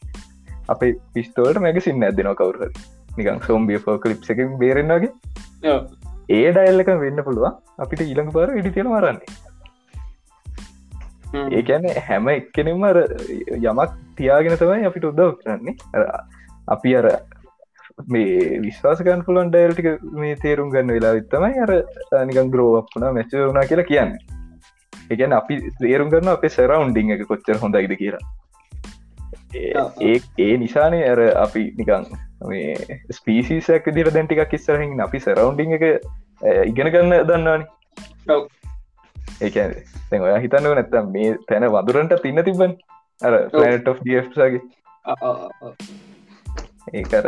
අපේ පිස්තෝල්ට මැගසින්න ඇදෙනවා කවුර නිකං සෝම්බිය ෆෝක ලිප් එක බේරෙන්න්නගේ ඒ ඩයිල්ලක වෙන්න පුළුවන්. අපිට ඊළඟ පාර ඉඩි තියෙන වරන්නේ ඒකැන හැම එක්කෙනෙම යමක් තියාගෙන තමයි අපිට උදව් කරන්නේ. අපි අර මේ විශ්වාසකන් පුලන් ඩයිල්ටික මේ තේරුම් ගන්න වෙලා විත්තමයි අර නිකන් ග්‍රෝවක්ුණ මැච වුණා කියලා කියන්න. එකන අපි තේරුම් කරන්න අපේ සරවුන්ඩිං එක කොච්චර හොඳයිද කියලා. ඒ ඒ නිසානේ අර අපි නිකං මේ ස්පීසිසක් දිර දැන්ටික කිස්සරහින් අපි සරවුන්ඩිං එක ඉගෙන ගන්න දන්නවානි. තැන් ඔයා හිතන්නව නැත්තම් මේ තැන වදුරන්ට තින්න තිබන් අර of ගේ ඒකර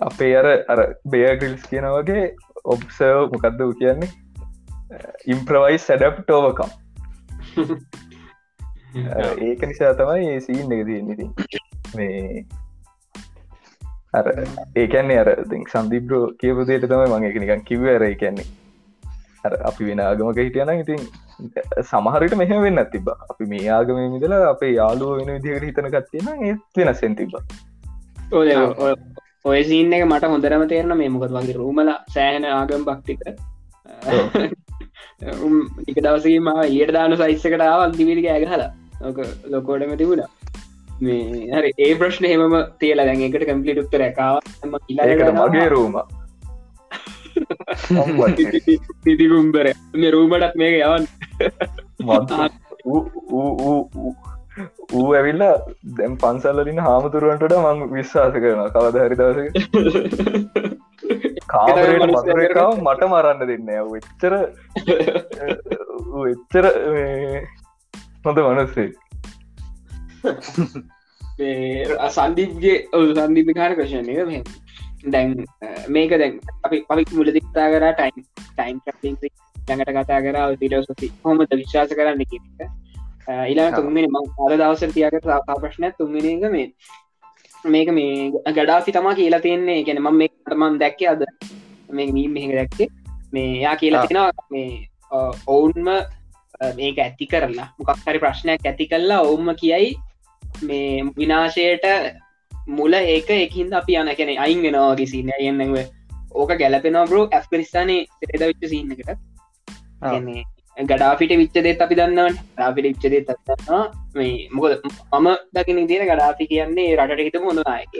අපේ අර අර බේගිල්ස් කියන වගේ ඔබ්සර්ව් මොකක්ද වූ කියන්නේ? ඉම්ප්‍රවයි [LAUGHS] සැඩප්ටෝවකම් ඒක නිසා තමයි ඒ සීන් එක තියන්නේති මේ අර ඒකන්නේ අර සන්දිබ්‍රෝ කියපුදේට තමයි මං එක නිකන් කිවර කියන්නේ. අර අපි වෙන ආගමක හිටියන ඉතින් සමහරට මෙහ වෙන්න තිබ අපි මේ ආගම මිදලා අපේ යාලුව වෙන විදිහට හිතන කත්තියෙන ඒත් වෙනස්සෙන් තිබ ඔය සින්න එක මට හොඳරම තේරන මේ මොකද වගේ රූමල සෑහන ආගම් භක්තික එක දවසීම ඒට දාන සයිස්සකට ආවල් දිවිරික ඇගහලා ඕක ලොකෝටම තිබුණා මේ හරි ඒ ප්‍රශ්න හෙම තියලා දැන් එකට කම්පලිට උත්තර ඇකාව මගේ රූම පිතිකුම්බර මේ රූමටත් මේක යවන් ඌ ඇවිල්ල දැම් පන්සල්ලින් හාමුතුරුවන්ට මං විශ්වාස කරන කවද හරි දවස කාමරයට මතුරකාව මට මරන්න දෙන්න එච්චර [LAUGHS] එච්චර හොඳ මනස්සේ [LAUGHS] සන්දීප්ගේ සන්දීපිකාර මෙ දැන් මේක දැන් අපි අපි මුලදික්තා කර ටයිම් ටයිම් ටඟට කතා කර පිලෝසි හොමද විශ්වාස කරන්න කිය ඉලා තුන්ගෙන ම අද දවසර තියකට සාකා ප්‍රශ්නය තුන්ගෙනක මේ මේක මේ ගඩාපි තමා කියලා තියන්නේ. ගැන ම මේ මන් දැක්ක අද. මේ මීම් මෙහ දැක්කේ. මේ යා කියලා තිෙනවා මේ ඔවුන්ම මේක ඇති කරලා මොකක් හරි ප්‍රශ්නයක් ඇති කල්ලා ඔවුන්ම කියයි මේ විනාශයට මුල ඒක එකින්ද අපි යන කෙනෙ අයින් වෙනවා කිසින්න යන්නව ඕක ගැලපෙනවා බ්‍රෝ ඇස්පනිස්ථානය තෙද විච්ච සින්නකට ගඩාපිට විච්චදෙත් අපි දන්නවන්. රාපිට විච්චදෙත් අත්න්නවා මේ මොකද මම දකින තියෙන ගඩාපි කියන්නේ රටට හිත හොඳනායක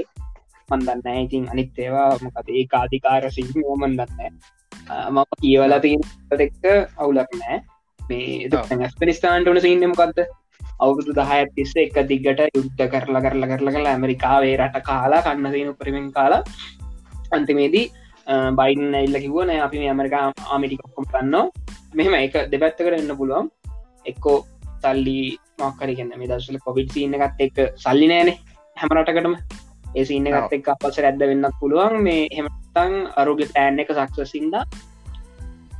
මන්දන්න ඉතින් අනිත් ඒවා මොකද කාධිකාර සිහිමෝමන් දන්න මම කියවල තියනෙක්ක අවුලක් නෑ මේ ඇස්පනිස්ථාන්ට ඕන සින්න මොකක්ද අවුරුදු දහය තිස්ස එක දිගට යුද්ධ කරලා කරලා කරලා කලා ඇමරිකාවේ රට කාලා කන්න දන උපරිමෙන් කාලා අන්තිමේදී බයින් එල්ල කිවන අපි ඇමරිකා ආමිටිකොක්කොම් කන්නවා මෙහෙම එක දෙපැත්ත කර එන්න පුළුවන්. එක්කෝ සල්ලි මක්කරි කියන්න මේ දශල කොවිඩ් සින්න එකත් එක් සල්ලි නෑනේ හැමරටකටම ඒ සින්න එකත් එක් අපස රැද්ද වෙන්නත් පුළුවන්. මේ හෙමතන් අරුග තෑන් එක සක්සසින්ද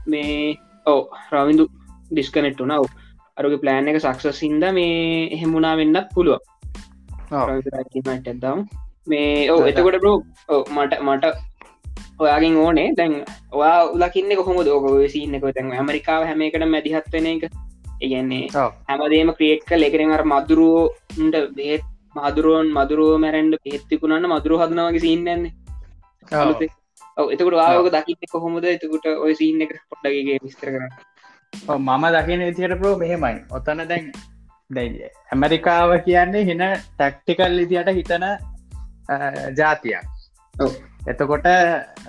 මේ ඕ රවිදු ඩිස්කනෙට්ටු නව අරුග ප්ලෑන් එක සක්සසින්ද මේ එහෙමුණා වෙන්නත් පුළුවන්. ඇදම් මේ ඕ එතකොට බෝ මට මට ඔයාගින් ඕනේ. දැන් ඔයා උලකින්න කොහොම දෝක සින්නක තැන් ඇමරිකාව හැමකට මැදිහත් වෙන එක. ඉගන්නේ හැමදේම ක්‍රියට් කල් එකරෙන් අර මදුරුවන්ට බේත් මදුරුවන් මදුරුව මැරෙන්ඩ පෙත්තිකුණන්න මදුරු හදනවගේ සින්නන්නේ එතකට ආයෝක දකින්න කොහොමද? එතකුට ඔය සින්න එක පොට්ටගේ විස්තර කරන්න. මම දකින විතියට ප්‍රෝ මෙහෙමයි. ඔතන දැන් දැයි ඇමරිකාව කියන්නේ හින ටැක්ටිකල් ඉදියට හිතන ජාතියක් එතකොට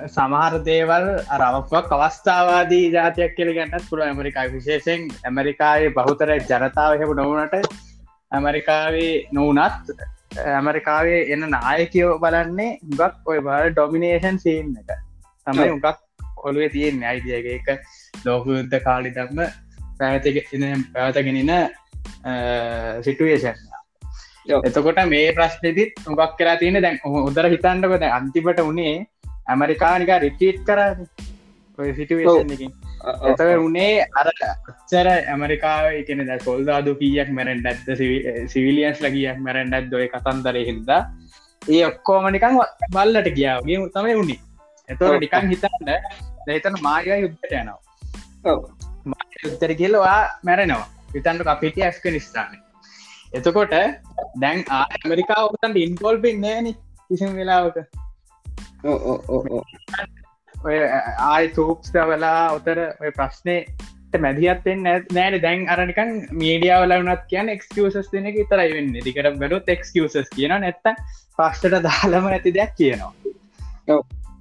සමහර දේවල් අරමක්වක් අවස්ථාවාදී ජාතියක් කියල ගන්නත් පුළ ඇමරිකා විශේෂෙන් ඇමරිකායේ බහුතර ජනතාව හෙපු නොවනට ඇමරිකාවේ නොවනත් ඇමරිකාවේ එන්න නායකයෝ බලන්නේ ගක් ඔය බල ඩොමිනේෂන් සීන් එක. තමයි උගක් කොළුවේ තියෙන් අයිදියගේ එක. ලෝකයුද්ධ කාලි දම්ම පැවත පැවතගෙනන සිටුවේෂන් එතකොට මේ ප්‍රශ්නතිත් උගක් කරලා තියෙන දැන් උදර හිතන්නකොද අන්තිපට උනේ ඇමරිකානික රිටීට් කර සිටුවේෂන්කින් එත උනේ අර අච්චර ඇමරිකාව එකන ද සොල්දාදු කියක් මැරෙන් ඇත්ද සිවිලියන්ස් ලගියක් මැරෙන් ඇත් දොය කතන්දර හින්දා? ඒ ඔක්කෝමනිකන් බල්ලට ගියාවගේ තමයි උන්නේ එතො ටිකන් හිතන්න. දැතන මාගා යුද්ධට යනවා. යුත්තර කියලවා මැරෙනවා. විතන්ට අපිට ඇස්ක නිස්ථාන එතකොට දැන් ඇමරිකා ඔතන්ට ඉන්කෝල් පින්නේන කිසිම වෙලාවක. ආය තූක්ස්ට වෙලා ඔතර ඔය ප්‍රශ්නය මැදිහත්තෙන් නෑන දැන් අරනිකන් මීඩියාවල වනත් කියන එක්කසස් දෙන එක තරයි වෙන්න. දිකට බැලුත් එක්කසස් කියන නැත්ත පස්්ටට දාලම ඇති දෙයක් කියනවා.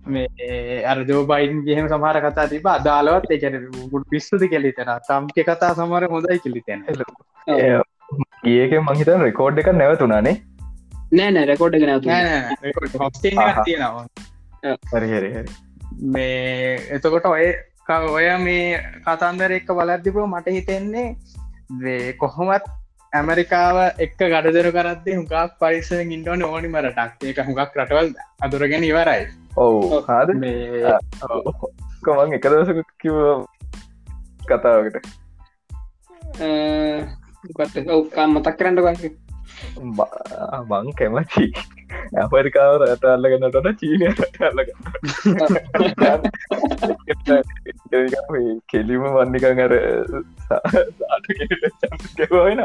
මේ අර ජෝබයින් ගහෙම සමහර කතා තිබ අදාලවත් එකන ගුඩ පිස්සුද කෙලිතෙන තම්ක කතා සමර හොඳයි කිලිතෙන ඒක මහිතන් රෙකෝඩ් එක නැවතුනානේ නෑ? නෑ රෙකෝඩ් එක නැවතු තියෙනවා. හරි හරි හරි. මේ එතකොට ඔය ඔය මේ කතන්දර එක්ක බලද්දිපුෝ මට හිතෙන්නේ දේ කොහොමත් ඇමරිකාව එක්ක ගඩදර කරත්දේ හුකක් පරිසෙන් ඉන්ඩෝන ඕනි මරටක්. ඒක හුකක් රටවල් අදුරගෙන ඉවරයි. ඔවු හද? කොමන් එක දවසක කිව කතාවකට මතක් කරන්න වගේ බං කැමති. ඇපරිකාව රට අල්ලගන්නටට චීනය රට අල්ලග කෙලිම වන්නිකන් අර සාටකෙවන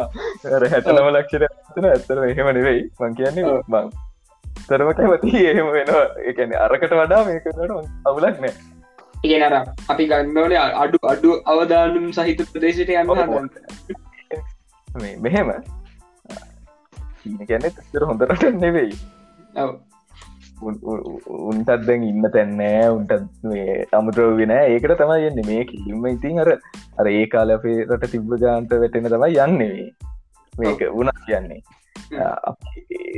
හැටනම ලක්ෂර ඇතන ඇත්තර එහෙම නෙවෙයි. මං කියන්නේ බං තරම කැමති එහෙම වෙනවා. එකන අරකට වඩා මේකට අවුලක් නෑ. ඉගෙනර අපි ගන්නවන අඩු අඩු අවදානුම් සහිත ප්‍රදේශයට යන්න මෙහෙම. ගැන තර හොඳරට නෙවෙයි. උන්ටත් දැන් ඉන්න තැන්නෑ උන්ටත් මේ අමුද්‍රව්ගෙන ඒකට තමයි යන්න. මේ කිලිම ඉතින් අර අර ඒ කාල අපේ රට තිබ්බ ජාන්ත වැටෙන තමයි යන්නේ. මේක වුණත් කියන්නේ.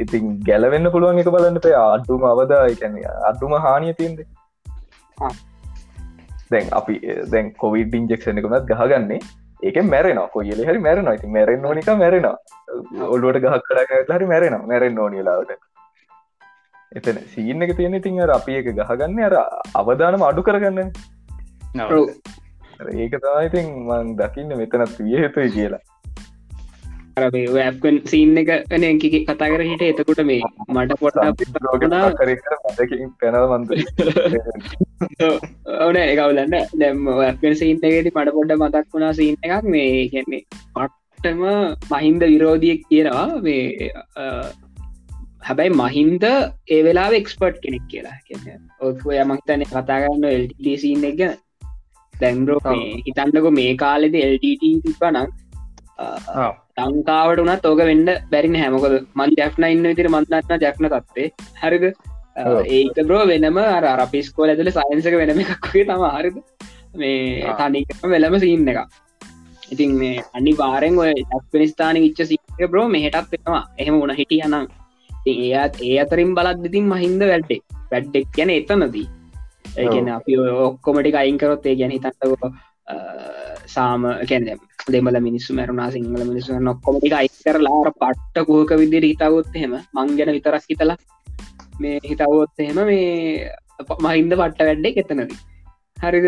ඉතින් ගැලවෙන්න පුළුවන් එක බලන්න පේ අඩුම අවදා එකන අඩුම හානිය තියන්ද දැන් අපි දැන් කොවිඩ ඉන්ජෙක්ෂණ එකකුණත් ගහගන්නේ ඒක මැරෙන කොයිල හරි මැරෙන ති මැරෙන් ඕනික මැරෙන ඔල්ලුවට ගහක් කඩ හරි මැරෙන මැරෙන් ඕනිලාවට එතන සීන්න එක තියෙන ඉතින් අර අපි එක ගහගන්න අර අවධානම අඩු කරගන්න ඒක තමයිඉතින් මං දකින්න මෙතනත් විය යුතුයි කියලා ඇපන් සීන් එක එන කතා කර හිට එතකොට මේ මට පොට ඕන එකවලන්න දැම් ඇපන් සීන් එකති පට පොඩ්ඩ මතක් වුණා සීන් එකක්. මේ කියන්නේ පට්ටම මහින්ද විරෝධියක් කියනවා. මේ හැබැයි මහින්ද ඒ වෙලා එක්ස්පර්ට් කෙනෙක් කියලා. ඔය මහිතන කතාගන්න එල්ටසින්න එක දැන්රෝ හිතන්නක මේ කාලෙද එල්ට තිපනක් ලංකාවට වනත් ඕක වෙන්න බැරින හැමකොද මන් ජැක්න ඉන්න විතිර මන්දන්න ජැක්න තත්වේ හරිද? ඒක බ්‍රෝ වෙනම අර අපිස්කෝල ඇතුල සයින්සක වෙනම එකක්ගේ තම හරිද? මේ තනිකම වෙලම සින්න එක ඉතින් මේ අනි වාරෙන් ඔය ඇක්පනිස්ථාන විච්ච සික බ්‍රෝ මෙහටත් වෙනවා එහෙම උන හිටිය නම් ඒත් ඒ අතරින් බලත් දෙතින් මහින්ද වැඩ්ඩෙක් වැඩ්ඩෙක් ගැන එතනදී. ඒගෙන අපි ඔක්කොමටි අයින්කරොත් ඒ ගැන හිතන්නක සාම කැන දෙමල මිනිස්සු මැරුණා සිංහල මිනිස්සු නොක්කොමටි අයි කරලා පට්ට කෝක විදිර හිතාවොත් එහෙම මංගැන විතරක් හිතලා මේ හිතවොත් එහෙම මේ මහින්ද පට්ට වැඩ්ඩේ එතනද. හරිද?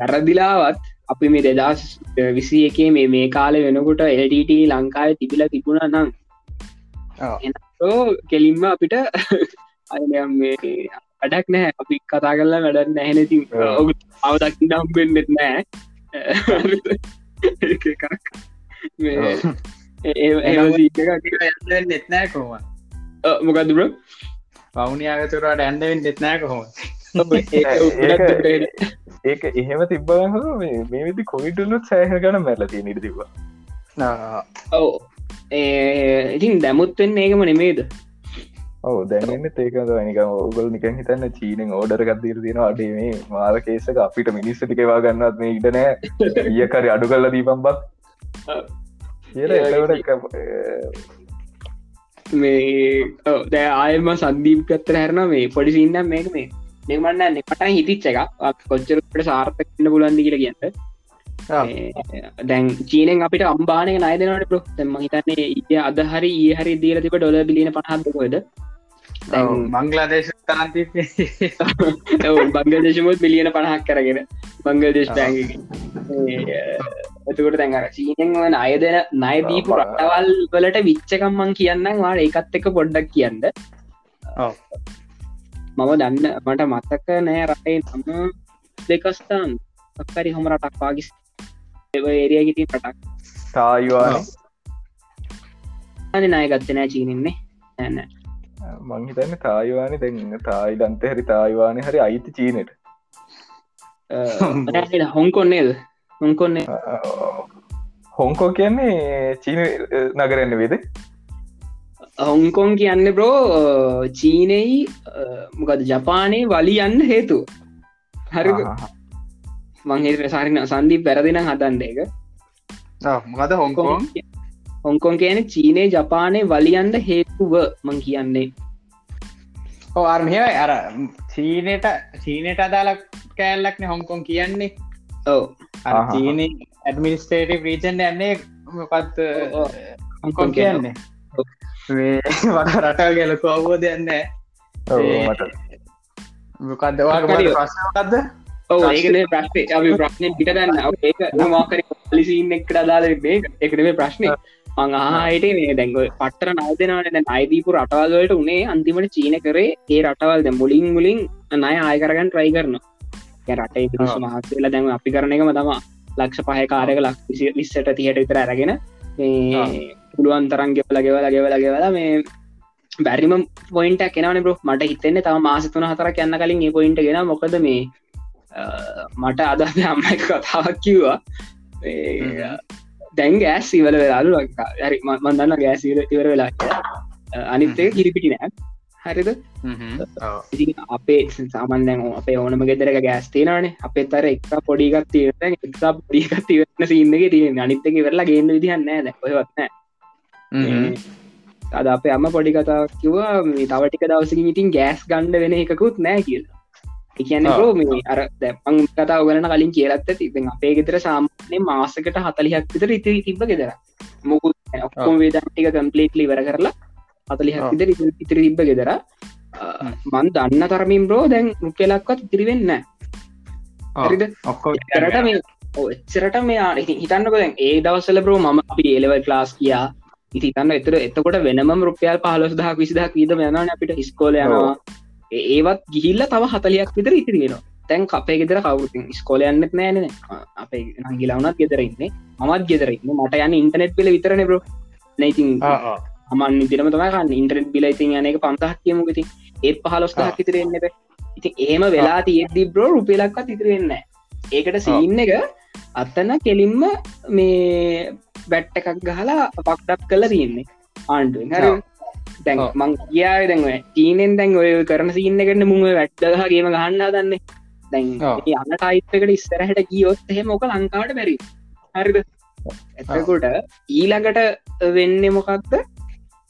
වැරදිලාවත් අපි මේ දෙදස් විසි එකේ මේ මේ කාලය වෙනකොට එල්ට ලංකාව තිබිල තිබුණ නම් කෙලින්ම අපිට මේ අඩක් නෑ අපි කතා කරලා වැඩ නැහැනති ඔගු අවදක් නම්බෙන්න්නෙත් නෑ නෙත්නෑ කොම මොකක්දුර පවුනියාගතුරට ඇන්ඩවෙන් නෙත්නෑ කොහොම ඒක එහෙම තිබ්බහ මේ විදි කොවිටලුත් සෑහ ගන මැලති තිබවා ඔව. ඉතින් දැමුත්වෙන් ඒකම නෙමේද ඔව දැනන්න ඒකද නික ඔගල් නිකන් හිතන්න චීනෙන් ඕඩර ගත්දීර තියෙන අඩේ මේ මාර කේසක අපිට මිනිස්සට එකවා ගන්නත් මේ ඉටනෑ ඒකරි අඩු කල්ල දීපම්බක් මේ දැ ආයම සන්දීප් කත්තර හැරන මේ පොඩි සින්න මේක මේ. නෙමන්න නෙමට හිතිච්ච එක කොච්චරට සාර්ථකන්න පුලන්දි කියල කියන්න. දැන් චීනෙන් අපිට අම්බානය නයදනට පො තැම හිතන්නේ ඒ අද හරි ඒ හරි දීල තිබ ඩොල බිලින පහත්කොද මංගලාදේශ තාන්ති [LAUGHS] බංගදේශමුත් මිලියන පණහක් කරගෙන බංගදේශ බැංග එතකොට දැඟර චීනෙන් වන අයදන නයදීපු රටවල් වලට විච්චකම්මන් කියන්න වාට ඒකත් එක පොඩ්ඩක් කියන්න. මම දන්න මට මත්තක නෑ රටේ නම. දෙකස්ථාන්. අක්කරි හොම රටක් පාගිස් ඒරියගිති පටක් තායිවා නායගත්තනෑ චීනෙන්නේ ඇන්න මංහිතන්න තායිවානි දැන්න තායි දන්ත හරි තායිවානය හරි අයිති චීනට. හොංකොන්නේද හොංකොන්නේ හොංකෝ කියන්නේ චීන නගරන්න වේද හොංකොන් කියන්න බ්‍රෝ චීනයි මොකද ජපානයේ වලි යන්න හේතු හරි මංහි ප්‍රසාරන සන්දී පැරදින හදන්න එක මොකද හොංකොන් හොංකොන් කියන චීනය ජපානය වලියන්ද හේතුව මං කියන්නේ. ආර්මය අර චීනයට චීනයට අදාලක් කෑල්ලක්න හොංකොන් කියන්නේ. ඔව. චීන ඇඩමිනිස්ටේටි ප්‍රීචන්ඩ යන්නේ. මොකත් හොංකොන් කියන්නේ. වට රටල් ගැලක අවබෝධ යන්න මොකක්දවාග ප්‍රශ්නකක්ද ඔව ඒකන ප්‍රශ්නය අපි ප්‍රශ්නය පිටගන්න ඒක මාකර පලිසින්න එකට අදාල මේ එකනේ ප්‍රශ්නය මං ආහිට මේ දැංග පටර නවදනට දැන් අයිදීපු රටවල්වලට උනේ අන්තිමට චීන කරේ ඒ රටවල්. දැ මුලින් මුලින් නය ආයකරගන්න ට්‍රයි කරන රටේ වෙලා දැන් අපි කරන එකම තම. ලක්ෂ පහ කාරක ලක් විස්සට තියට විතර ඇරගෙන පුළුවන් තරන් ගෙවල ගෙවල ගෙවල ගෙවලා මේ බැරිම පොයින්ට කෙනවන බ්‍රෝ මට හිතෙන්නේ තම මාසතුන හතර යන්න කලින් ඒ පොයින්ට ගෙන මොකද මේ මට අද අම්ම කතාවක් කිව්වා දැන් ගෑස් ඉවල වෙලාලු ලංකා හරි මන්දන්න ගෑස් ඉවර වෙලා අනිත්තේ කිරිපිටි නෑ. හරිද? අපේ සාමන්දැන් අපේ ඕනම ගෙදරක ගෑස් තිේනනේ අපේ තර එක් පොඩිගත් තීර එක් පොඩිගත් ඉවරන්න සින්නක තියෙන අනිත්තක වෙරලා ගේන්න විදිහන්න දැකොයවත්න අද අපේ අම්ම පොඩි කතා කිවා තවටික දවසකින් ඉතින් ගෑස් ගණ්ඩ වෙන එකකුත් නෑ කියලා එකන්න රෝ මේ අර දැපං කතා ගලන කලින් කියලත්ත තිබෙන අපේ ගෙතර සාමානය මාසකට හතලිහක් විතර ඉතිරි තිබ ගෙදර. මොකුත් ඔක්කොම වේදන්ටික කම්පලේට්ලි වර කරලා හතලිහක් විතර ඉතිරි තිබ්බ ගෙදර. මන් දන්න තරමින් බ්‍රෝ දැන් රුකෙලක්වත් ඉතිරිවෙන්න ඔක්කොරට මේ එච්චරට මෙයා හිතන්නක දැන් ඒ දවසල බ්‍රෝ මම අපි ඒලවල් ලාස් කියා ඉතිතන්න එතර එතකොට වෙනම රුපියල් පහලොස් දහක් විසිදක් වීද යන අපිට හිස්කෝල යනවා ඒවත් ගිහිල්ල තව හතලයක් විතර ඉතිරිෙනවා තැන් අපේ ගෙදර කවුරුතින් ස්කෝලයන්නෙත් නෑන අපේ නගිලවනත් ගෙදරඉන්නේ මත් ගෙදරන්න මට යන්න ඉන්ටනෙට් පෙල විතරන බර නයිතින් අමන් ඉදිරම තමකන්න ඉන්ටරෙට් බිල ඉතින් යනක පන්තහක් කියමුගති ඒත් පහලොස්ටහක් ඉතිරෙන්න්නට ඉති ඒම වෙලා තියෙද්දි බ්‍රෝ රුපියලක්වත් ඉතිරෙන්න ඒකට සීන්න එක අත්තන කෙලින්ම මේ බැට්ට එකක් ගහලා පක්ටප් කල තියන්නේ. ආණ්ඩුවෙන්. හරි දැන් මං කියා දැන්ව චීනෙන් දැන් ඔය කරන සින්න කරන මුව වැට්ටහගේම ගහන්න දන්නේ දැන් යන්න ටයිප්කට ඉස්සරහට ගියොත් එහෙම මොක ලංකාවට බැරි. හරිද? එතකොට ඊළඟට වෙන්න මොකක්ද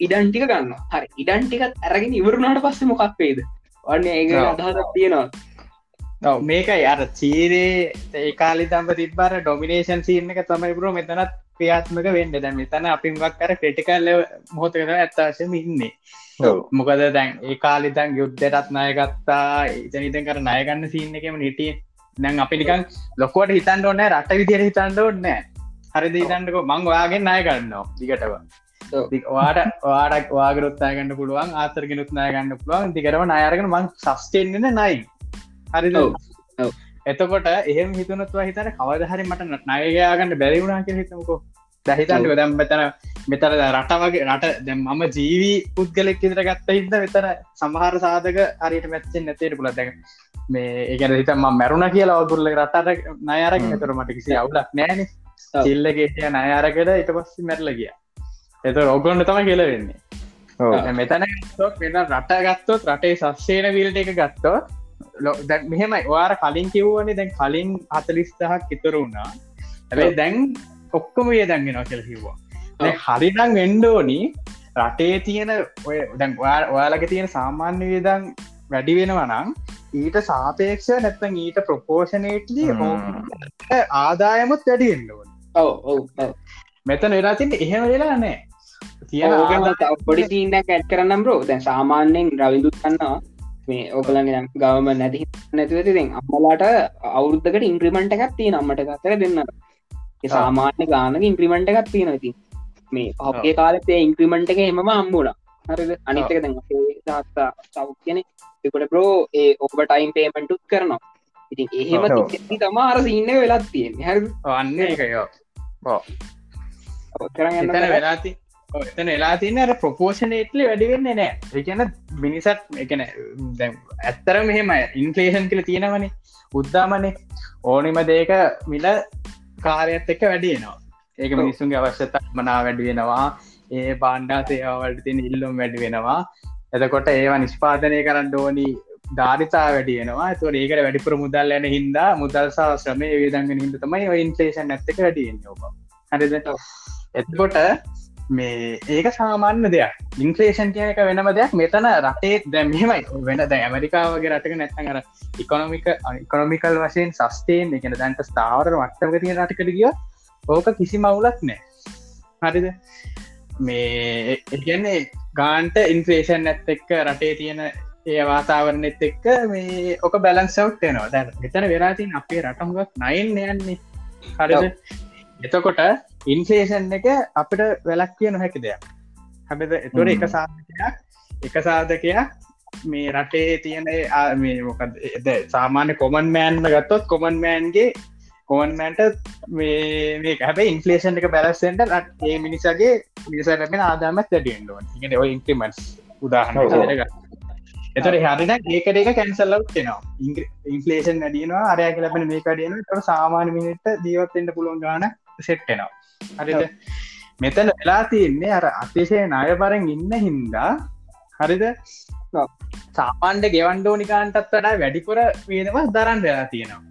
ඉඩන්ටික ගන්න හරි. ඉඩන්ටිකත් ඇරගෙන ඉවරුණට පස්සේ මොකක් වේද වන්න ඒ අදහක් තියෙනවා. මේකයි. අර චීරේ ඒකාලි තම්ප තිබ්බර ඩොමිනේෂන් සිීන එක තමයි පුරුව මෙතනත් ක්‍රියාත්මක වෙන්න. දැ මෙතන අපිමක් කර ක්‍රටිකල්ල මොහොතකද ඇත්තාශම ඉන්නේ. මොකද දැන් ඒ කාලි තන් යුද්ධටත් නායගත්තා ඉතනිතන් කර නායගන්න සිීන්න එකම නිටිය දැන් අපි නිකන් ලොකුවට හිතන් ඕන්න රට විදිර හිතන්ඩ ඕන්න හරි දීතන්ටක මං ඔයාගෙන් නාය ගන්නවා දිගටව වාට වාඩක් වාගරොත්තාගන්න පුළුවන් ආතරගෙනුත් නායගන්න පුළුවන්. දිකරම අයරගෙන මං සස්ටේෙන්න්න නයි හරිද එතකොට එහෙම හිතනත්ව හිතන කවද හරි මට නයගයාගන්න බැරිවුණනා කිය හිතමකෝ. දැහිතන්ක දැම් මෙතන මෙතර රට වගේ රට දැම් මම ජීවී පුද්ගලෙක් ඉදිර ගත්ත හිද මෙතර සමහර සාධක අරියට මැච්චෙන් නැතේට පුල දැක මේ ඒකන හිතම මැරුණ කියලා ඔදුල්ල රටට නයරක් මෙතර මට කිසි අවුලක් නෑන සිල්ලගේ නයාරකට ඉට පස්ස මැරල ගිය. එත රෝගොන්න තම කියල වෙන්නේ. මෙතන වෙන රට ගත්තොත් රටේ සස්සේන විල්ට එක ගත්තොත් දැ මෙහෙමයි වාර කලින් කිව්වනේ දැන් කලින් අතලිස්තහක් ඉතුර වුණා ඇැබයි දැන් ඔක්කොම ඒ දැන්ගෙන කෙල් කිව්වා හරිනම් වෙන්ඩෝනි රටේ තියෙන ඔය දැන් ඔයාලක තියෙන සාමාන්‍ය වේදන් වැඩි වෙනවනම් ඊට සාපේක්ෂ නැත්තන් ඊට ප්‍රපෝෂනේටලි ආදායමුත් වැඩිෙන්ඩුවන් ඔව ඔව මෙතන වෙලාතින්ට එහෙම වෙලා නෑ තියෙන පොඩි සිීනක් ඇත් කරන්නම් බ්‍රෝ දැන් සාමාන්‍යෙන් රවිදුත් කන්නවා මේ ඕකලන ගවම නැති නැතිවතිෙන් අම්මලාට අවුරුද්ධකට ඉන්ක්‍රමෙන්ට් එකක් තිය නම්මට කතර දෙන්න සාමාන්‍ය ගානක ඉන්ක්‍රමෙන්ට් එකක් තියෙන ඉති මේ ඔගේ කාලතේ ඉන්ක්‍රමෙන්ට් එක හෙම අම්මුණ හරිද? අනිතක දැන් තාත්තා සව් කියන එකොට ප්‍රෝ ඒ ඔබ ටයිම් පේමෙන්ටුත් කරනවා. ඉතින් එහෙම තම අර සින්න වෙලත් තියෙන හැ අන්න එකයෝ කරන්න වෙලාති එලා තින්න අර ප්‍රපෝෂනේටලි වැඩිවෙන්නේ නෑ. එකන මිනිසත් එකන ඇත්තර මෙහෙම ඉන්ෆලේෂන් කළ තියෙනවනේ උද්දාමනේ. ඕනිම දේක මිල කාරයත් එක්ක වැඩියනවා ඒක මිනිස්සුන්ගේ අවශ්‍යත මනා වැඩිවෙනවා ඒ බාණ්ඩා සේවාවලට තියෙන ඉල්ලුම් වැඩි වෙනවා. එතකොට ඒවා නිෂ්පාතනය කරන්න ඕනි ධාරිතා වැඩියනවා තුර ඒකට වැඩිපුර මුදල් යන හින්දා මුදල්සා ශ්‍රමය වේදන්ගෙන හිද තමයි ඉන්ෆලේෂන් ඇත්තක වැඩියෙන් යෝබ හරිද? එතකොට මේ ඒක සාමාන්‍ය දෙයක්. ඉන්ක්‍රේෂන් කියක වෙනම දෙයක්. මෙතන රටේ දැමමයි වෙන ද ඇමරිකාවගේ රටක නැත්තන් අර ඉකොනොමික ඉකොනොමිකල් වශයෙන් සස්ටේන් එකන දැන්ට ස්ථාවර වට්ටක තියෙන රටකට ගිය ඕක කිසි මවුලක් නෑ. හරිද? මේ එගන්නේ ගාන්ට ඉන්ෆ්‍රේෂන් ඇත් එක්ක රටේ තියෙන ඒ වාතාවරණෙත් එක්ක මේ ඕක බැලන්සවට්ටයනවා දැ එතන වෙලාතින් අපේ රටහුවක් නයින් යන්නේ. හරිද? එතකොට ඉන්ෆලේෂන් එක අපිට වැලක් කිය නොහැකි දෙයක්. හැබද එතොට එක සාධකයක්. එක සාධකයක් මේ රටේ තියෙන මේ මොකද සාමාන්‍ය කොමන් මෑන්ම ගත්තොත් කොමන් මෑන්ගේ කොමන්මන්ට මේ හැබ ඉන්ෆලේෂන් එක බැලස්සෙන්ට ඒ මිනිසගේ මිනිසරෙන ආදාමත් වැඩියෙන්ඩුවන් ඉගෙන ඔය ඉන්ක්‍රමන්ස් උදාහන එතට හරින ඒකට එක කැන්සල්ලක් කෙනවා ඉන්ෆලේෂන් වැඩියනවා අරය කලපන මේ කඩියන ට සාමාන මිනිට දීවත්තෙන්ට පුළුවන් ගාන සෙට්ටෙනවා හරිද? මෙතන වෙලා තියන්නේ අර අතිශය ණය බරෙන් ඉන්න හින්දා. හරිද? සාමාන්ඩ ගෙවන්ඩෝනිකාන්ටත් වඩා වැඩිපුර වේදම දරන් වෙලා තියෙනවා.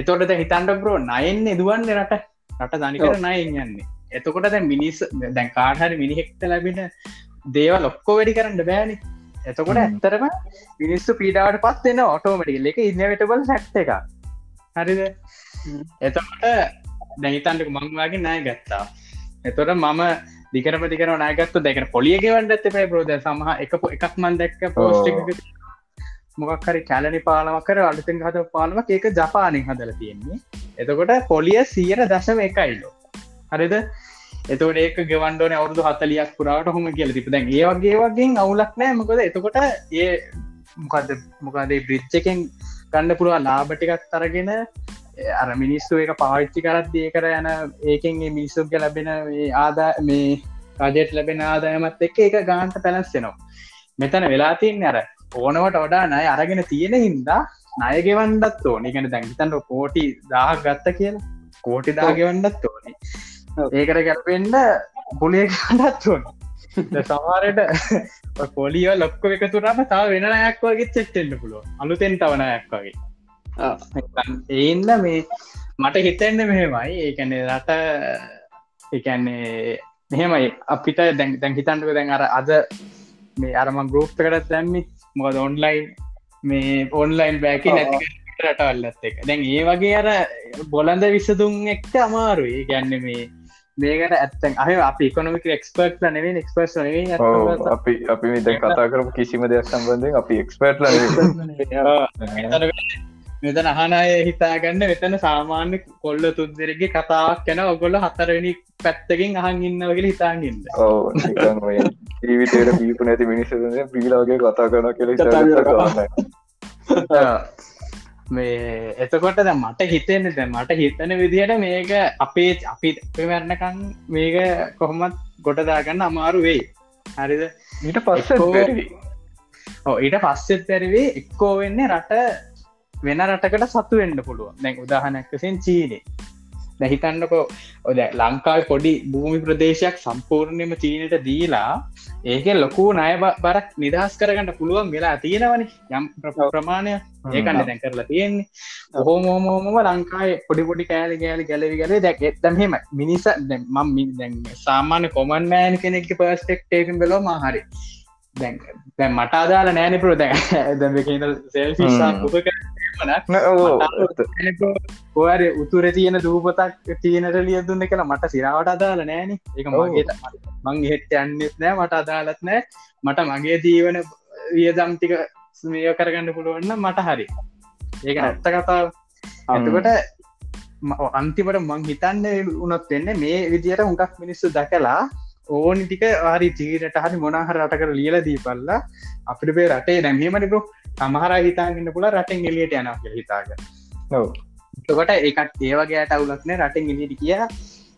එතොටද හිතන්ඩ බ්‍රෝ නයෙන් එදුවන්න රට. රට දනිකර නයෙන් යන්නේ. එතකොට දැ මිනිස් දැන් කාටහරි මිනිහෙක්ත ලැබෙන දේව ලොක්කෝ වැඩි කරන්න බෑනි. එතකොට ඇත්තරම මිනිස්සු පීඩාවට පත් එන්න ඔටෝමටිකල් එක ඉන්නවිටබල් සැක්්ට එක හරිද? එතකොට දැහිතන්ට මංවාගේ නෑ ගත්තා එතොට මම දිකරම දිකර නාගත්තු දෙකන පොලියගෙවන්ට ඇත පේ ප්‍රෝද සමහ එක එකක් මන් දැක්ක පෝස්ටි මොකක්හරි කැලනි පාලමකර අලුතෙන් හත පාලමක් ඒක ජපානින් හදල තියෙන්නේ. එතකොට පොලිය සියර දශම එකයිලෝ හරිද? එතවට ඒක ගෙවන්ඩෝන අවුදු හතලියක් පුරාට හොම කියල. තිප දැන් ඒ වගේ වගේ අවුලක් නෑ මොකද එතකොට ඒ මොකද මොකදේ බ්‍රිච්චකෙන් ගන්න පුළුවන් ලාබටිකක් තරගෙන අර මිනිස්සු එක පාවිච්චි කරත් දේ කර යන ඒකෙන් මිනිස්සුක ලැබෙන ආදා මේ රජයට ලැබෙන ආදායමත් එක්ක එක ගාන්ට පැලස්සෙනවා මෙතන වෙලාතින් අර ඕනවට වඩා නය අරගෙන තියෙන හින්දා නයගෙවන්ඩත් ඕනි. ගැන දැන්හිතන්ට කෝටි දාහ ගත්ත කියලා. කෝටි දාගෙවන්නත් ඕනි. ඒකට ගැල්පෙන්ඩ පුලිය කඩත් ඕනි. සමාරයට පොලිය ලොක්ක එකතුරම තාව වෙන අයක් වගේ චෙට්ටෙන්න්න පුළුව අලුතෙන් තවනයක් වගේ ඒන්න මේ මට හිතෙන්න්න මෙහෙමයි. ඒකැනෙ රට එකන්නේ මෙහෙමයි. අපිට දැන් දැන් හිතන්ටක දැන් අර අද මේ අරම ගරුප් එකටත් දැම්මි. මොකද ඔන්ලයින් මේ ඔන්ලයින් බෑකි රටවල්ලත් එක දැන් ඒ වගේ අර බොලඳ විසදුන් එක්ට අමාරුයි. ගැන්න මේ මේකට ඇත්තන් අහ අපි කොනමික එක්ස්පර්ට් නෙවේ එක්ස්පර්ස් අපි අපි කතා කරපු කිසිම දෙයක් සම්බන්ධෙන් අපි එක්ස්පර්ට් මෙතන අහනය හිතාගන්න මෙතන සාමාන්‍ය කොල්ල තුන්දෙරගේ කතාවක් කැන ඔගොල්ල හතරවෙනි පැත්තකින් අහන් ඉන්න. වගේ හිතාගන්න ජීවිතයට බීපු නැති මිනිස්සුන පිලාගේ කතා කරන කෙ [LAUGHS] මේ එතකොට ද මට හිතෙන්න ද මට හිතන විදිහට මේක අපේ අපි මැරණකං මේක කොහොමත් ගොටදාගන්න අමාරු වෙයි. හරිද? ඊට පස්ස ඊට පස්සෙත් පැරිවේ එක්කෝ වෙන්නේ රට වෙන රටකට සතු වෙන්න පුළුව දැන් උදාහනැක්කසෙන් චීනේ දැහිතන්නකෝ ඔද ලංකාව පොඩි භූමි ප්‍රදේශයක් සම්පූර්ණයම චීනයට දීලා ඒක ලොකු නය බරක් නිදහස් කරගන්න පුළුවන් වෙලා තියෙනවන. යම් ප්‍රමාණය ඒකන්න දැන් කරලා තියෙන්නේ. ඔහෝමෝමෝම ලංකායි පොඩි පොඩි කෑලි ගෑලි ගැලවි ගල දැක් එත්තන්හෙම මිනිස මම් සාමාන්‍ය කොමන් මෑන් කෙනෙක් පර්ස්ටෙක් ටේකම් බෙලෝ මහරි දැන් දැන් මට අදාල නෑනපුර දැන් දැ සෙල් ිසා උප ඔර උතුර තියෙන දූපතක් තියනට ලියදුන්න කියලා මට සිරාවට අදාල නෑන. එක මගේ මං හෙට යන්නෙත් නෑ මට අදාලත් නෑ. මට මගේ දීවන වියදම්තික ස්මය කරගන්න පුළුවන්න මට හරි. ඒක ඇත්ත කතාව. ඇතකට අන්තිමට මං හිතන්න උනොත් වෙන්න මේ විදියට උඟක් මිනිස්සු දැකලා ඕනි ටික ආරි ජීරට හරි මොනාහර රටකර ලියල දී පල්ලා අපිට පේ රටේ නැමීමනිකු සමහර හිතාගන්න පුල රටෙන් එලියට යන හිතාග තකොට ඒකට ඒවගේට අවුලක්න රටෙන් එලිට කිය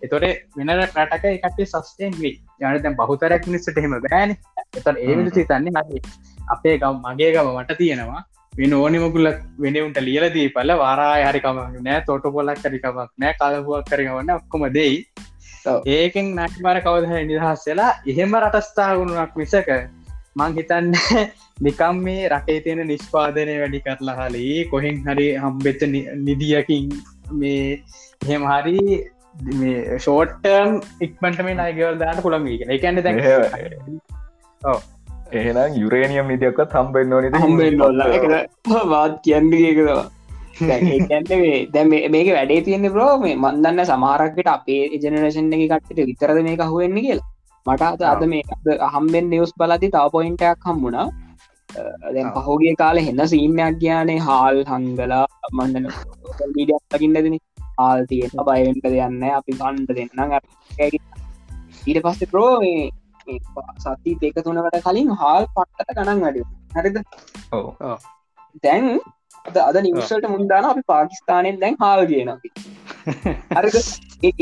එතොට වෙන රටක එකට සස්ටේන් වී යන දැම් බහුතරක් මිනිස්සට හෙම බෑන එතට ඒ මිනිසි තන්නේ හරි අපේ ගම් මගේ ගම මට තියෙනවා. වෙන ඕනිමකුල වෙනවුන්ට ලියලදී පල වාරා හරිකමක් නෑ තොට පොලක් කරිකමක් නෑ කාලපුුවක් කරගවන්න ඔක්කොම දෙයි. ඒකෙන් නැටබර කවදහ නිදහස්සලා එහෙම රටස්ථාගුණුවක් විසක මං හිතන්න [LAUGHS] නිකම් මේ රටේ තියෙන නිෂ්පාදනය වැඩි කරලා හලේ කොහෙන් හරි හම්බෙච්ච නිදියකින් මේ එහෙම හරි මේ ෂෝට්ටර්ම් ඉක්මට මේ අයගවල් දාට පුළන් එකන්න දැ එහෙනම් යුරේනියම් නිදියක්වත් හම්බෙන් නොනි හම්බෙන් නොල්ල [LAUGHS] වාත් කියන්නගේකවා දැ මේක වැඩේ තියෙන්නේ බ්‍රෝ මේ මන්දන්න සමාරක්කට අපේ ජනරේෂන් එක කට්ට විතරද මේ කහුවෙන්නේ කියලා. මට අද අද මේ හම්බෙන් නිවස් බලති තව පොයින්ටයක් හම්බුණා. දැන් පහෝගේ කාල හෙන්න සීනයක් ගයානේ හාල් හංගලා මන්නන ීඩක් තකින්නදන හාල් තියෙන බයවෙන්ට දෙයන්න අපි කණ්ඩ දෙන්නම් ඊට පස්සේ ප්‍රෝ සති දෙක තුනකට කලින් හාල් පට්ටට ගණන් වැඩ හරිද? දැන් අද අද නිවසට මුන්දාන අපි පාකිස්ානයෙන් දැන් හාල් කියන [LAUGHS] අපි හරි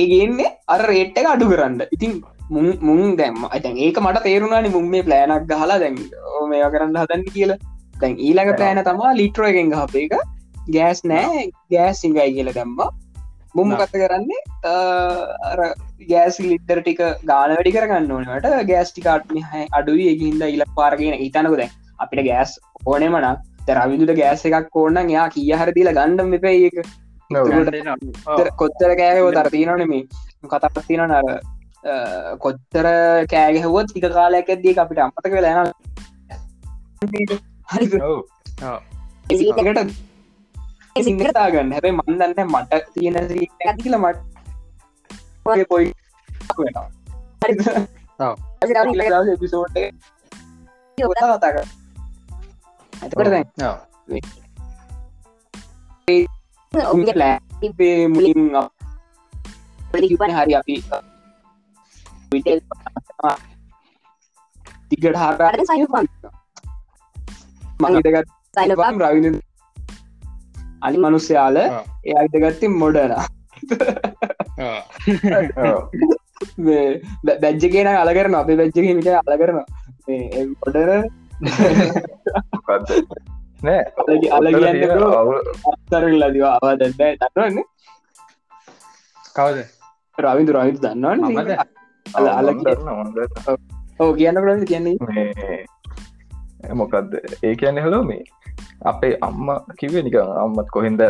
ඒගන්නේ අර රේට්ට එක අඩු කරන්න. ඉතින් මුන් දැම්ම අතැන් ඒක මට තේරුණනි මුම් මේ ප්ලෑනක් ගහලා දැන් මේවා කරන්න හදන්න කියලා. දැන් ඊළඟ පෑන තමා ලිට්‍රෝ එකෙන් ගහප එක. ගෑස් නෑ ගෑස් සිංගයි කියල දැම්බා මුම කත කරන්නේ? ගෑස් ලිටර ටික ගාන වැඩි කරගන්න ඕනට ගෑස් ටිකාට්ම අඩුයි එකින්ද ඉල පාරගෙන හිතනක දැන් අපිට ගෑස් ඕනෙමන තරවිදුට ගෑස් එකක් ඕන්න යා කිය හරදිල ගණ්ඩම් එපයි එක කොච්චර කෑහෝ තරතිනනෙමේ කතක් තින නර කොච්චර කෑගහුවත් ටික කාලයක් ඇද්දී අපිට අමතක වෙලා හරිකට සිංහතාගන්න හැබයි මන්දන්න මට තියෙන ඇතිල මට පොයි පිසෝට් කතාක ඇතකට දැන් මුලින් හරි අපි තිගට හාර මගේටගත් සයිලපම් රවින අනි මනුස්්‍යයාල එයාට ගත්තින් මොඩන බැජ්ජ කියන අල කරන අපි බැච්චක මිට අල කරන පොඩර නෑ. අල අතරල්ලදිවා අවා දැන්න දන්නවන්න කවද? රවිදු රවිත් දන්නවන්න මමද? අල ඕ කියන්න කරද කියන්නේ? මොකක්ද ඒ කියන්න හලෝ මේ. අපේ අම්ම කිවේ නික අම්මත් කොහින්ද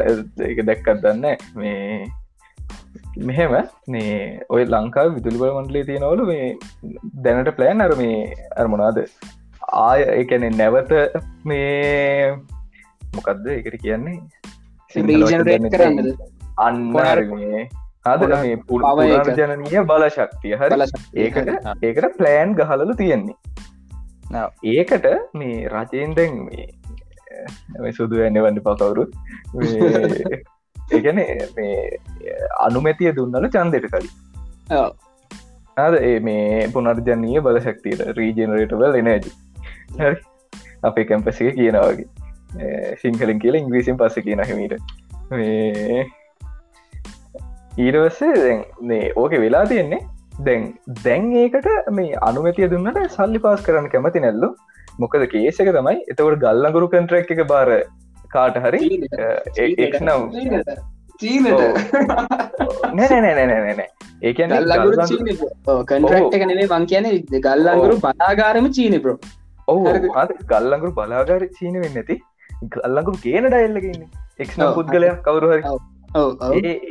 එක දැක්කත් දන්න මේ මෙහෙම මේ ඔය ලංකා විදුලිබල මන්ඩලේ තියෙනවලු මේ දැනට ප්ලෑන් අර මේ අරමොනාද ආය එකනෙ නැවත මේ මොකක්ද එකට කියන්නේ? අන්න මේ. අද මේ පුරජනනය බල ශක්තිය හරි? ඒකට ඒකට ප්ලෑන් ගහලලු තියෙන්නේ. ඒකට මේ රජයෙන් මේ සුදු ඇන්න වන්න පකවුරුත් ඒගැන මේ අනුමැතිය දුන්නල චන්දයට කලින්. අද මේ පුනර්ජනීය බල ශක්තියට රීජනරේටවල් එනජ හරි අපේ කැම්පසික කියනවාගේ සිංහලින් කියල ඉංග්‍රීසින් පස්ස කියන හමීට ඊරවස්සේ මේ ඕක වෙලා තියෙන්නේ. දැන් දැන් ඒකට මේ අනුමතිය දුන්නට සල්ලි පාස් කරන්න කැමති නැල්ලු. මොකද කේසක තමයි. එතවට ගල්ලගුරු කන්ට්‍රක් එක බාර කාට හරි නම්. නෑනෑනෑනෑනෑ ඒකන කන්ට්‍රක්් එක නෙේ මං කියන ගල්ලංගුරු බලාගාරම චීන ප්‍රෝ ඔහු ගල්ලංගුරු බලාගාර චීන වෙන්න ඇති. ගල්ලංගුරු කියන ඩයිල්ලගන්න එක්නම් පුද්ගලයක් කවරු හරි.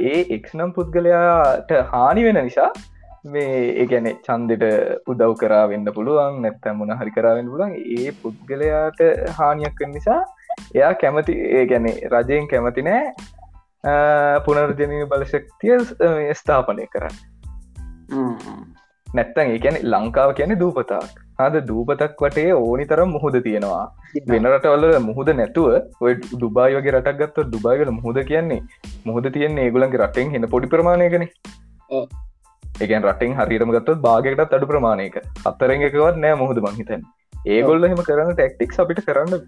ඒ එක්නම් පුද්ගලයාට හානි වෙන නිසා මේ ඒගැන චන්දට උදව් කරා වෙන්න පුළුවන් නැත්තැ මුණ හරි කරාවෙන්න පුළුවන් ඒ පුද්ගලයාට හානියක් නිසා එයා කැමති ඒ ගැන රජයෙන් කැමති නෑ පුනර්ජනය බලශක්තිය ස්ථාපනය කරන්න. නැත්තන් ඒකැන ලංකාව කියන දූපතාක් අද දූපතක් වටේ ඕනි තරම් මුහුද තියෙනවා. වෙනරටවල මුහුද නැතුව ඔය ඩුබායි වගේ රටක් ගත්ත ඩුබායිවල මුහුද කියන්නේ මුහද තියන්නේ ඒගුලන්ගේ රටෙන් හෙන පොඩි ප්‍රමාණයකන. ඒකන් රටෙන් හරිරම ගත්තත් භාගකටත් අඩු ප්‍රමාණයක. අත්තරෙන් එකවත් නෑ මුහද මංහිතන් ඒගොල්ල හෙම කරන්න ටෙක්ටික් අපිට කරන්න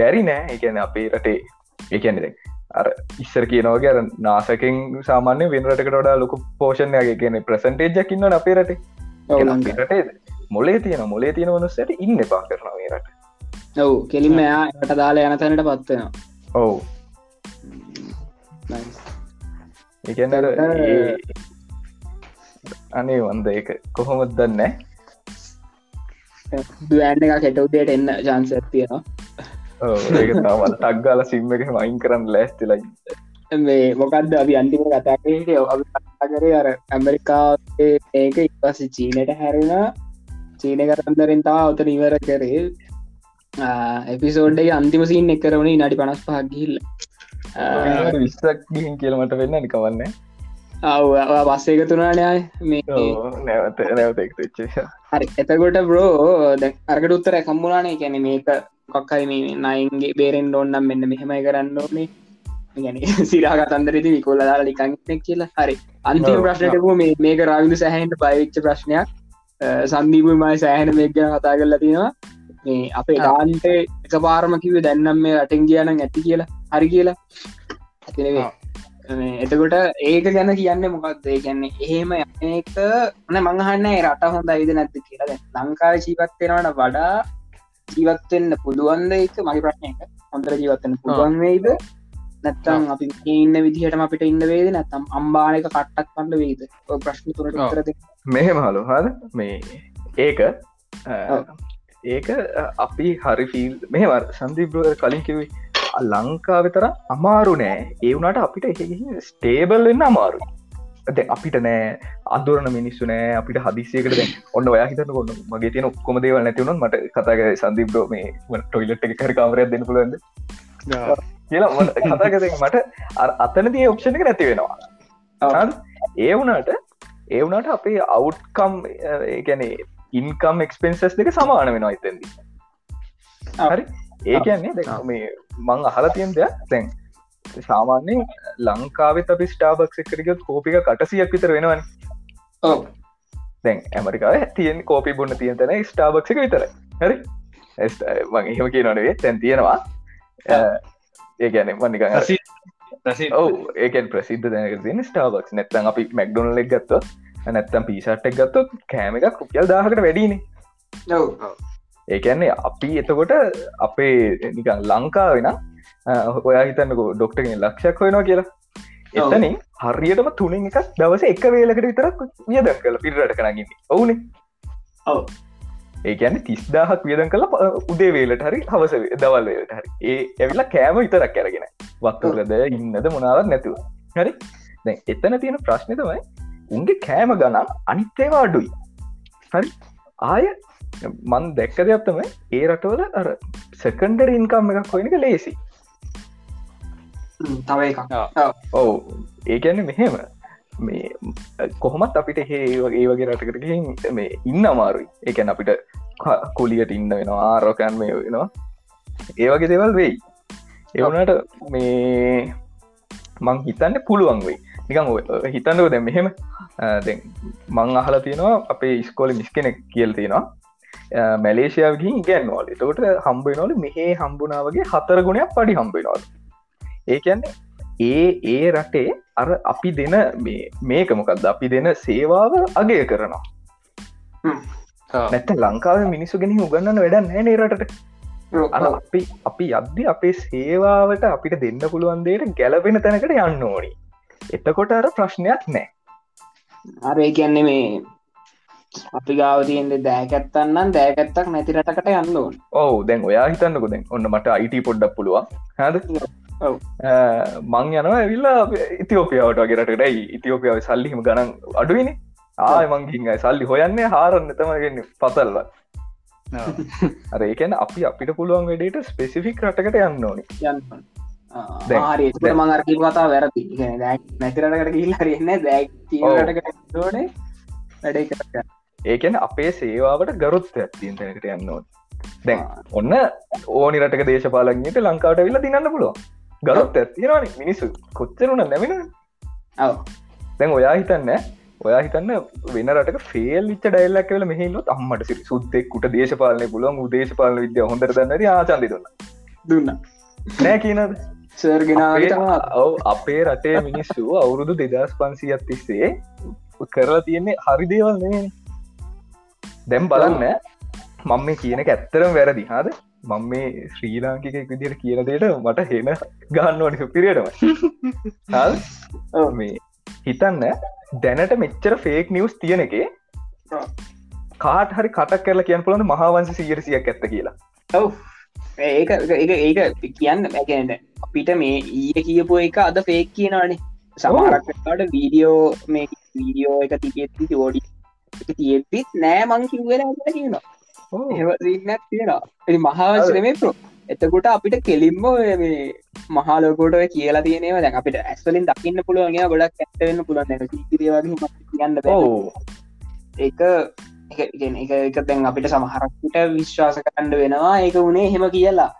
බැරි නෑ. එකන අපේ රටේ. ඒකැනෙ අර ඉස්සර කියනවගේ අර නාසකින් සාමාන්‍ය වෙනරටකට වඩා ලොක පෝෂණයගේ කියන ප්‍රසන්ටේජ්ජක් ඉන්න අපේ රටේ. රටේ මොලේ තියෙන මොලේ තියෙන වනුස්සට ඉන්න පා කරනවේ රට. ඔවු කෙලින්ම එයා ට දාලා යන තැනට පත්වෙනවා ඔවු. එකන්න අනේ වන්ද එක කොහොමත් දන්න? දුවන්න එක කෙටවදයට එන්න ජාන්ස තියෙනවා. ඒක තමත් තක්ගාල සිම්ම එක මයින් කරන්න ලෑස්තිලයි මේ මොකක්ද අපි අන්තිම කතාකට කරේ අර ඇමරිකා ඒක ඉපස චීනට හැරුණා චීන කරන්දරෙන් තා ඔත නිවර කරේ. එපිසෝඩ්ඩයි අන්තිම සිීන් එක කරවන නඩි පනස් පහක් ගිල්ල විස්සක් කියලමට වෙන්න නිකවන්න අව බස්ස එක තුනානය මේ නැවත නැවත එක්චේ හරි එතකොට බ්‍රෝ අරකට උත්තර කම්මුණනේ කැන මේක කොක්කයි මේ නයින්ගේ බේරෙන් ඕන්නම් මෙන්න මෙහෙමයි කරන්න ඕනේ. ගැන [LAUGHS] සිරාග තන්දරති විකොල්ල දාලා ලිකන්නෙක් කියලා. හරි. අන්තිම ප්‍රශ්නටක මේ මේක රාවිදු සැහන්ට පයිවිච්ච ප්‍රශ්නයක් සන්දීපුමයි සෑහන මේක කතා කරලා තියෙනවා. මේ අපේ ගාන්ට එක පාරම කිව දැන්නම් මේ රටෙන් කියනම් ඇති කියලා. හරි කියලා. ඇතිනවේ එතකොට ඒක ගැන කියන්න මොකක්ද කියන්නේ එහෙම එක න මංහන්න රට හොඳ අයිද නැත්ත කියලා ලංකාව ජීපත්වෙනවට වඩා ජීවත්වෙන්න පුළුවන්ද එක මහි ප්‍රශ්නයක හොඳර ජීවත්වන්න පුළුවන් වේද නැත්තම් අපි ඉන්න විදිහටම අපිට ඉන්න වේද? නැත්තම් අම්බානක කට්ටක් කන්න වේද? ප්‍රශ්න තුරට කරද මෙහෙම හලු හද මේ ඒක ඒක අපි හරි ෆිල් මෙහම සන්දිබ්‍ර කලින් කිවී ලංකාව තර අමාරු නෑ. ඒ වුණට අපිට එ ස්ටේබල් වෙන්න අමාරු ද අපිට නෑ. අදුරන මිනිස්සු නෑ. අපිට හදිසියකට ඔන්න ඔයා හිතන කොන්න මගේ තියෙන ඔක්කොම දේවල් නැතිවුණත් මට කතාග සන්දිබ්‍රෝ මේ ටොයිලට් එක කර කාමරයක් දෙන්න පුලන්ද කියලා කතාගත මට අතනතිය ඔප්ෂණ එක නැති වෙනවා. ඒ වුණට ඒ වුණට අපේ අවුට්කම් ඒගැනේ ඉන්කම් එක්ස්පෙන්සස් දෙක සමාන වෙනවා එතැදි හරි? ඒ කියන්නේ මේ මං අහල තියෙන් දෙයක් තැන් සාමාන්‍යෙන් ලංකාවෙත් අපි ස්ටාබක් එකරගත් කෝපික කටසියක් විතර වෙනවන. දැන් ඇමරිකාව තියෙන් කෝපි බොන්න තියන් තැන ස්ටාබක් එක විතර හරි? මං එහෙම කිය නොනේ තැන් තියෙනවා ඒ ගැන මනික ඔව ඒකන් ප්‍රසිද්ධ දැනක තින ස්ටාබක් නැත්තන් අපි මැක්ඩොනල් එක් ගත්ත නැත්තම් පිසට්ක් ගත්තොත් කෑම එකක් රුපියල් දාහකට වැඩිනේ ඒකන්නේ අපි එතකොට අපේ නිකන් ලංකා වෙන ඔයා හිතන්නක ඩොක්ටගෙන් ලක්ෂයක් වෙනවා කියලා. එතනින් හරියටම තුනින් එකක් දවස එක වේලකට විතරක් වියද කල පිරට කරගන්න ඔවුනේ. ඔව ඒකැන තිස්දාහක් වියදන් කළ උදේ වේලට හරි හවස දවල් වේලට හරි. ඒ ඇවිලා කෑම විතරක් කරගෙන වත්තුරද ඉන්නද මොනාවත් නැතුව. හරි? දැ එතන තියෙන ප්‍රශ්නය තමයි උන්ගේ කෑම ගනම් අනිත්තේවා අඩුයි. හරි? ආය මන් දැක්ක දෙයක් තමයි ඒ රටවල අර සකන්ඩර් ඉන්කම් එකක් හොයනක ලේසි. තව එකක්. ඔවු. ඒකැන මෙහෙම මේ කොහොමත් අපිට හේ වගේ වගේ රටකට මේ ඉන්න අමාරුයි. ඒකැන අපිට කුලියට ඉන්න වෙනවා ආරෝකන් මේ වෙනවා. ඒ වගේ දෙවල් වෙයි. එවනට මේ මං හිතන්න පුළුවන් වෙයි. නිකං හිතන්නක දැ මෙහෙම මං අහලා තියෙනවා අපේ ස්කෝල මිස් කෙනෙක් කියල් තියෙනවා. මැලේෂයාවගින් ගැන්වල් එතකොට හම්බෙනවල මෙහේ හම්බුනාවගේ හතර ගුණයක් පඩි හම්බෙනවල් ඒකන්නේ ඒ ඒ රටේ අර අපි දෙන මේක මොකක්ද අපි දෙන සේවාව අගය කරනවා. නැත්ත ලංකාව මිනිස්සු ගෙන උගන්නන්න වැඩ නෑ රටට. අපි අපි යද්දි අපේ සේවාවට අපිට දෙන්න පුළුවන් දේට ගැලපෙන තැනකට යන්න ඕනි. එතකොට අර ප්‍රශ්නයක් නෑ අරේ කියන්නේ මේ අපි ගාව තියෙන්ට දෑකැත්තන්නම් දෑකැත්තක් නැතිරටකට යන්න ඕන්. ඔවු දැන් ඔයා හිතන්නක දැන්. ඔන්න මට අයිට පොඩ්ඩක් පුළුවන්. හද මං යනවා ඇවිල්ලා ඉතිෝපියාවට වගේරටට ඉතිෝපියාව සල්ලිහිම ගණන් අඩුවනි ආය මංගින් සල්ලි හොයන්නේ හාරන්න තමගෙන පතල්ව. අර ඒකැන අපි අපිට පුළුවන් වැඩට ස්පෙසිෆික් රටකට යන්න ඕනි. හරි. මඟරකි කතා වැරදි. නැතිරටකට කියල් හරින්න දැක්ටකට ඕනේ. වැඩ ඒකැන අපේ සේවාවට ගරුත්ත ඇත්තිීන් තැනකට යන්න ඕන. දැන් ඔන්න ඕනි රටක දේශපාලගට ලංකාවට විල්ල දින්න පුළුවන් ගරුත්ත ඇතිරවානි මිනිස්සු කොච්චරුණ නැමින. දැන් ඔයා හිතන්න ඔයා හිතන්න වෙන රට ෆේල් ච්ච ඩයිල්ලක් කල මෙහිලොත් අම්මට සිරි. සුද්දෙක්කුට දේශපාලනය පුලුවන් උදේශපාලන විද්‍ය හොඳර දන්නර ආචන්දි දුන්න. දුන්න. නෑ කියනද සර්ගෙනාවට ඔව අපේ රටේ මිනිස්සු අවුරුදු දෙදස් පන්සියත් තිස්සේ කරලා තියෙන්නේ හරි දේවල් දැම් බලන්න මම කියන ඇත්තරම් වැරදි. හාද මං මේ ශ්‍රී ලාංකික විදිර කියන දේට මට හෙන ගන්න ඕනි සුපිරියටම මේ හිතන්න දැනට මෙච්චර ෆේක් නිවස් තියෙන එක කාට හරි කටක් කරලා කියන්න පුළන්න මහාවන්ස සීරසියක් ඇත්ත කියලා? ඔව. ඒක ඒක කියන්න ඇගැන අපිට මේ ඊය කියපු එක අද ෆේක් කියනවානේ. සමහරක්ට වීඩියෝ මේ වීඩියෝ එක තිබෙත්ති ෝඩි තියෙත්තිත් නෑ මං කිව්වෙන කියනවා ඒනක් තියෙනවා. මහාවංශ මේ ප්‍රෝ එතකොට අපිට කෙලින්ම මේ මහාලෝකොට කියලා තියෙනවා දැන් අපිට ඇස්වලින් දකින්න පුළුවන් ගොඩක් ඇත්තවෙන්න පුළුවන්. සිරියවගේ කියන්න ඒක එක එක දැන් අපිට සමහරක්ට විශ්වාස කරන්න වෙනවා ඒක වනේ හෙම කියලා.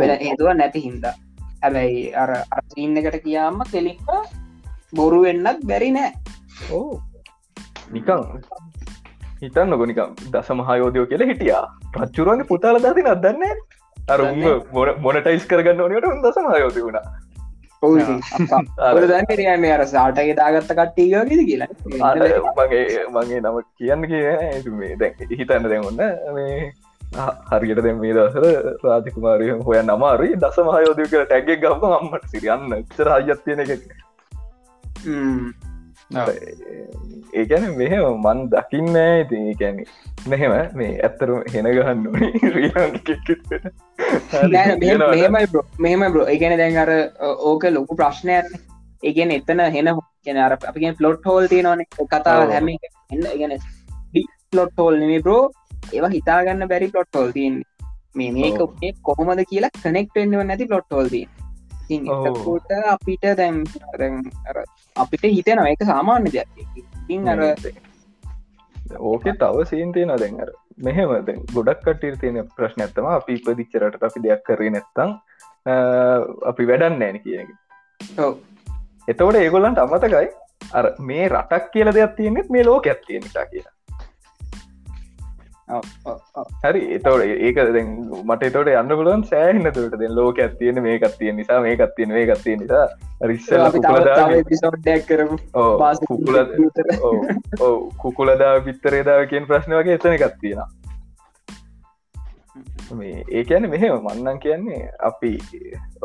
වෙන හේතුව නැති හින්දා. හැබැයි අර අරසින්න එකට කියාම කෙලික්ම බොරු වෙන්නත් බැරි නෑ. ඕ නිකං හිතන්න ගොනිකම් දස මහයෝදයෝ කියල හිටියා. ප්‍රච්චුරුවන්ගේ පුතාල දති නදන්නේ අර මොනටයිස් කරගන්න ඕනට උන්දස මයෝති වුණා. [LAUGHS] දැන්නේ අර සාටගේ දාගත්ත කට්ටියගද කියලා. මගේ මගේ නම කියන්න කිය මේ දැන් හිතන්න දැන්ඔන්න මේ හරියට දැ මේ දසර රාජකුමාරය හොය නමාරී දස මහයෝදය කර ටැගේ ගම අම්මට සිරියන්න චර අයත්තියන එක ඒකැන මෙහෙම මන් දකින්න ඉති කැනෙ මෙහෙම මේ ඇත්තර හෙන ගහන්න [LAUGHS] මෙහෙම බ්‍රෝ ඒගැන දැන් අර ඕක ලොකු ප්‍රශ්නයන් ඒගෙන එතන හෙන කියන අර අපිගෙන් පලොට් හෝල් තියනවන. කතා හැම එන්න ගැන පලොට් හෝල් නෙමේ බ්‍රෝ ඒවා හිතාගන්න බැරි පලොට් හෝල් තියන් මේ මේක කොහොමද කියලා කනෙක්ට එන්නව නැති පලොට් හෝල් තිය කොට අපිට දැම් අපිට හිතන එක සාමාන්‍ය දෙයක්. ඉතින් අර ඕක තව සීන්තියන දැන් අර. මෙහෙම දැන් ගොඩක් කටට තියෙන ප්‍රශ්න ඇත්තම අපි ඉපදිච්චරට අපි දෙයක් කරේ නැත්තං අපි වැඩන්න ෑන කියන එතවට ඒගොල්ලන්ට අමතකයි අර මේ රටක් කියල දෙයක් තියෙනෙත් මේ ලෝක ඇත්තියෙනට කියලා හරි එතවට ඒක මට තොට යන්න පුලුවන් සෑහන්න තුට දෙ ලෝක ඇත්තියෙන මේ කත්තිය නිසා මේ කත්තියෙන මේ කත්තිය නිසා. රිස්සල කුකුලදා පිත්තරේදාව කියෙන් ප්‍රශ්න වගේ එතන එකත්තියෙන මේ ඒ කියන මෙහෙම මන්නන් කියන්නේ අපි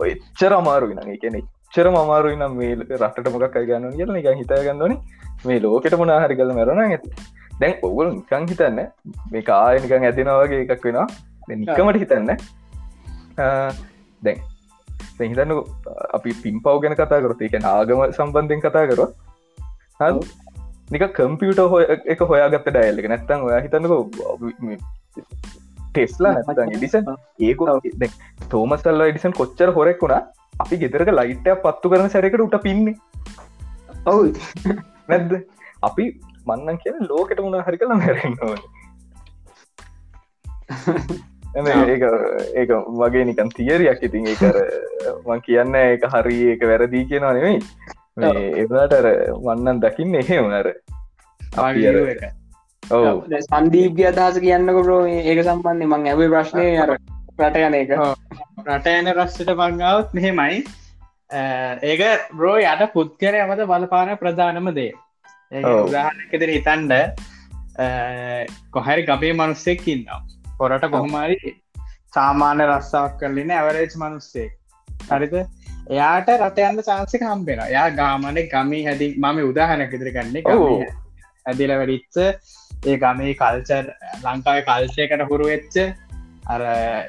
එච්චර අමාරුයි නගේ කියන එච්චර අමාරුයි නම් මේ රටට මොකක් ගන්න කියල එක හිතා ගන්නවන මේ ලෝකට මොනා හරි කල මැරණ ඇති දැන් ඔගුල නිකං හිතන්න මේ කාය නිකං ඇතිනවාගේ එකක් වෙනවා. නිකමට හිතන්න. දැන් හිතන්න අපි පිම්පව් ගැන කතා කරොත් එක ආගම සම්බන්ධයෙන් කතා කරොත් නික කම්පියුට හොය එක හොයාගත්ත ඩයිල්ලක නැත්තන් ඔයා හිතන්නක ටෙස්ලා නැතන් එඩිසන් ඒක තෝමස්ල්ල එඩිසන් කොච්චර හොරෙක් වුණා අපි ගෙතරක ලයිට්ටය පත්තු කරන සැරකට උට පින්නේ ඔවු. නැද්ද? අපි මන්නන් කියන ලෝකට මුණ හරි කළ හැරෙන්න ඕන. [LAUGHS] ඒක ඒක වගේ නිකන් තියරයක් ඉතින් ඒකර මං කියන්න එක හරි ඒක වැරදිී කියනවා නෙවෙයි ඒලාටර වන්නන් දකින්න එහෙ වනර ඔව. සන්දීප්‍ය අදහස කියන්නක ප්‍රෝ ඒක සම්බන්ධය මං ඇබේ ප්‍රශ්නය අර රට යන එක. රට යන රස්සට පංගාවත් මෙහෙමයි. ඒක බ්‍රෝ යට පුද්ගර යමත බලපාන ප්‍රධානම දේ උදාහනකෙදර හිතන්ඩ කොහැරි ගබේ මනුස්සෙක් ඉන්නවා. පොරට කොහොමරි සාමාන්‍ය රස්සාවක් කරලින ඇවරේජ් මනුස්සෙක්. හරිද? එයාට රටයන්න චාන්සක හම්බෙන යා ගාමන ගමී හැදි මම උදාහනක ඉදිරි ගන්න ඇදිල වැඩිච්ච ඒ ගමේ කල්චර් ලංකාව කල්චයකට හුරු වෙච්ච අර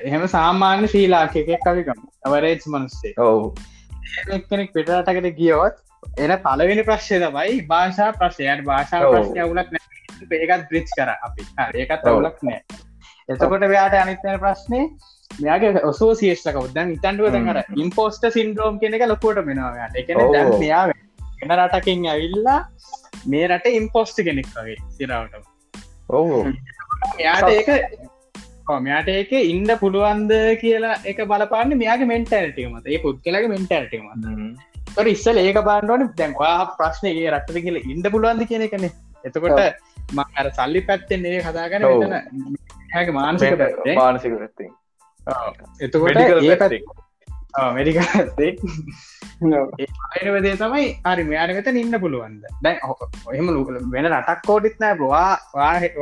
එහෙම සාමාන්‍ය ශීලාකෙක් කවිකම ඇවරේජ් මනුස්සේ ඔවු. එක්කෙනෙක් පිටරටකට ගියොත් එන පලවෙනි ප්‍රශ්ය තමයි භාෂා ප්‍රශ්යයට භාෂා ප්‍රශ්ය අවුලක් නෑ ඒකත් බ්‍රිච් කර අපි. ඒකත් අවුලක් නෑ එතකොට වයාට අනිතන ප්‍රශ්නය මෙයාගේ ඔසෝ සිේෂ්ක උදන් ඉතන්ඩුව දැඟර ඉම්පෝස්ට සින්ද්‍රෝම් කෙනෙක ලොකොට මෙනවාට එක මෙයා එන රටකින් ඇවිල්ලා මේ රට ඉම්පෝස්ට කෙනෙක් වගේ සිරවට. ඔහු එයාට ඒක කොමයාට ඒක ඉන්ඩ පුළුවන්ද කියලා එක බලපාන්න මෙයාගේ මෙන්ටල්ටීමත ඒ පුද්ගලගේ මෙන්ටල්ටීම ඉස්සල ඒක බාන්නවන දැන්වා ප්‍රශ්නයගේ රටද කියල ඉන්ඩ පුළුවන්ද කියන එකන. එතකොට ම අර සල්ලි පැත්තෙන් ඒ කතාගන හැක මානසික මානසික පැත්ති එතකොට මඩික ඒවදේ තමයි හරි මෙයාන වෙත ඉන්න පුළුවන්ද? දැන් ඔහෙම වෙන රටක් කෝඩිත් නෑ බවා වාහිතට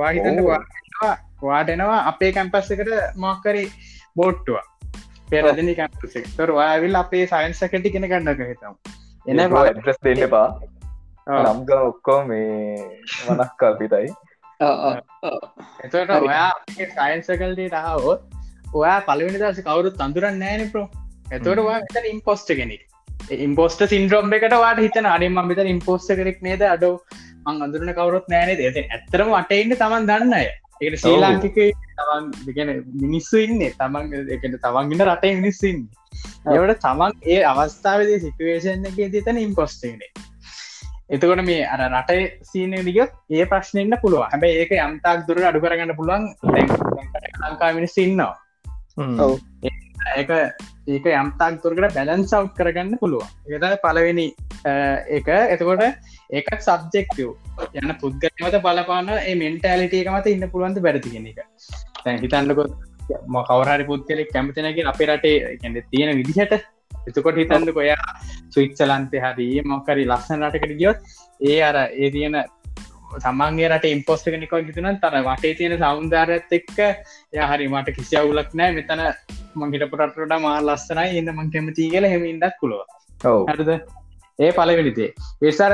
වාටනවා අපේ කැම්පස්සකට මොක්කරි බෝට්ටුව පෙරදිනි කැම්පසෙක්තර වාවිල් අපේ සයින්සකට කෙන ගන්නක හිතම් එන ඩ්‍රස් දෙන්න පා නම්ග ඔක්කෝ මේ මනක් කල්පිතයි එතට ඔයා සයින්සකල්ට රහවොත් ඔයා පලවෙනි දස කවුරුත් තඳුරන්න නෑන ප්‍රෝ එතවට වා ඉම්පෝස්ට කෙනෙක් ඉම්පෝස්ට සින්ද්‍රෝම් එකට වාට හිතන අඩිම විත ඉම්පෝස්ට කෙනෙක් නේද අඩෝ මං අඳුරන කවරුත් නෑනේ ඇත ඇත්තරම අටඉන්න තමන් දන්න අය ඒට ශ්‍රී ලාංකික තමන් දෙගැන මිනිස්සු ඉන්න. තමන් එකට තවන්ගෙන රටේ මිනිස්සුන්න ඒවට තමන් ඒ අවස්ථාවද සිටුවේෂන් එක තිතන ඉම්පොස්ටේනේ එතකොට මේ අර රට සීන දිග ඒ ප්‍රශ්නයන්න පුළුව හැබ ඒක යම්තාක් දුර අඩු කරගන්න පුළුවන් ලංකා මිනිස් ඉන්නවා ඒක ඒක යම්තාක් තුරකට බැලන් සව් කරගන්න පුළුවන්. ඒත පලවෙනි එක. එතකොට ඒකත් සබ්ජෙක්ටව් යන පුද්ගමත බලපාන ඒ මෙන්ටෑලිට එක මත ඉන්න පුළුවන්ද බැරතිගෙන එක. තැන් හිතන්නකොත් ම කවරහරි පුද්ගලෙක් කැමතිනකින් අපේ රටේ ගැන තියෙන විදිහට. එතකොට හිතන්න කොයා සුවිච්චලන්තය හරී මොකරි ලස්සන රටකට ගියොත් ඒ අර ඒ තියෙන තමන්ගේ රට ඉම්පෝස්ට කෙනෙක හිතුන තර වටේ තියෙන සෞන්දාරත් එක්ක ය හරි මට කිසි අවුලක් නෑ මෙතන මංහිට පුරටට මා ලස්සනයි. ඉන්න මං කැමති කියල හෙම ඉඩක් පුළුව හරිද? ඒ පලවෙනිතේ ඒසර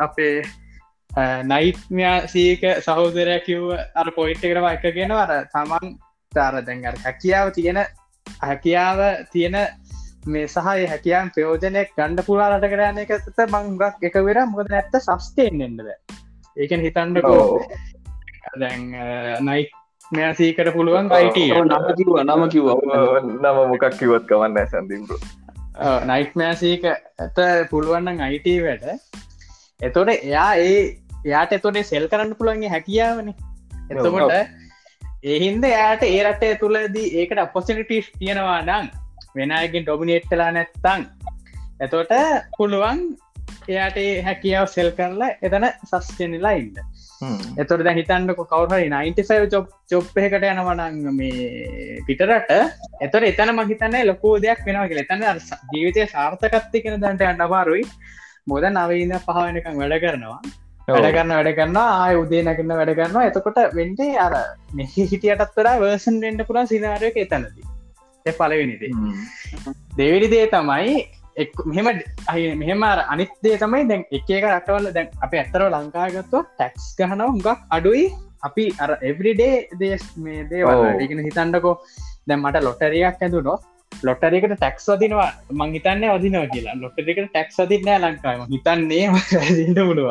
අපේ නයිට්මයා සීක සහෝදරය කිව් අර පොයිට් කරම එක ගෙන අර තමන් තාර දැන්ගර හැකියාව තියෙන හැකියාව තියෙන මේ සහය හැකියන් ප්‍රයෝජනයක් ගණ්ඩ පුලාට කරන එකත මංගක් එක වෙර මොකද නැත්ත සස්ටේෙන් එන්නද ඒකන් හිතන්නකෝ දැන් නයිට් මෙයා සීකට පුළුවන් අයිට නම කිව නම කිව නම මොකක් කිවත් කවන්න සැඳීම්රු නයිට්මෑසීක ඇත පුළුවන්න අයිට වැට එතොට එයා ඒ එයාට එතොට සෙල් කරන්න පුළුවන්ගේ හැකියාවන. එතකොට ඒහින්ද එයාට ඒ රටේ තුළදී ඒකට අපොසිනිටස් තියෙනවා නං වෙනයගෙන් ඩොමිනේට්ටලා නැත්තං එතොට පුළුවන් එයාට හැකියාව සෙල් කරලා එතන සස්ටනිලා ඉන්න. එතොට දැ හිතන්නක කවුහරි 95 චොප් චොප් එකට යනවනං මේ පිටරට එතොට එතන මහිතන්න ලොකෝ දෙයක් වෙනවා කියල. එතන ජීවිතය සාර්ථකත්ති කෙන දැන්ට අමාරුයි. මොද නවීන්න පහවෙනකම් වැඩ කරනවා. වැඩ කරන්න වැඩ කරන්න ආය උදේ නැකන්න වැඩ කරනවා. එතකොට වෙන්ඩේ අර මෙහි හිටියටත් වඩා වර්සන් වෙන්ඩ පුරා සිනාරයක එතනදී. පලවෙනිදේ දෙවිඩි දේ තමයි මෙහෙම අයි මෙහෙම අනිත්දේ තමයි දැන් එක එක රටවල දැන් අප ඇත්තරව ලංකාගත්ව ටැක්ස් ගහනව හුඟක් අඩුයි. අපි අර එවරිඩේ දේශ මේ දේවල් ඉගෙන හිතන්නකෝ දැන් මට ලොටරියක් ඇඳුනො ලොටරකට ටැක්ස් වදිනවා. මං හිතන්න අදිනවා කියලා. ලොටරිකට ටැක්ස් අදින්නෑ ලංකාම හිතන්නේ සිට පුළුව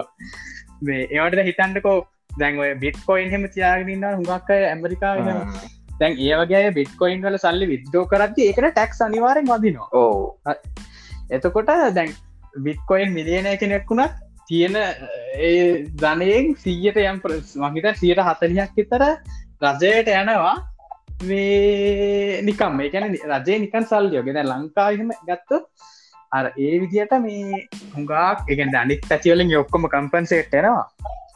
මේ ඒවට හිතන්නකෝ දැන් ඔය බිට්කොයින් හෙම තියාගෙනන්න හුඟක් ඇමරිකාව දැන් ඒවගේ බිට්කොයින් වල සල්ලි විද්දෝ කරත්ති ඒකට ටැක්ස් අනිවාරෙන් වදිනවා. ඕ එතකොට දැන් විත්කොයින් මිලියනය කෙනෙක් වුණත් තියෙන ඒ ධනයෙන් සීයට යම් මහිත සියට හතලියක් විතර රජයට යනවා මේ නිකම්. මේ ගැන රජය නිකන් සල්ලියෝගෙන ලංකාවම ගත්තු අර ඒ විදියට මේ හුඟක් එක අනිත් පැතිවලින් යොක්කොම කම්පන්සේට්ටෙනවා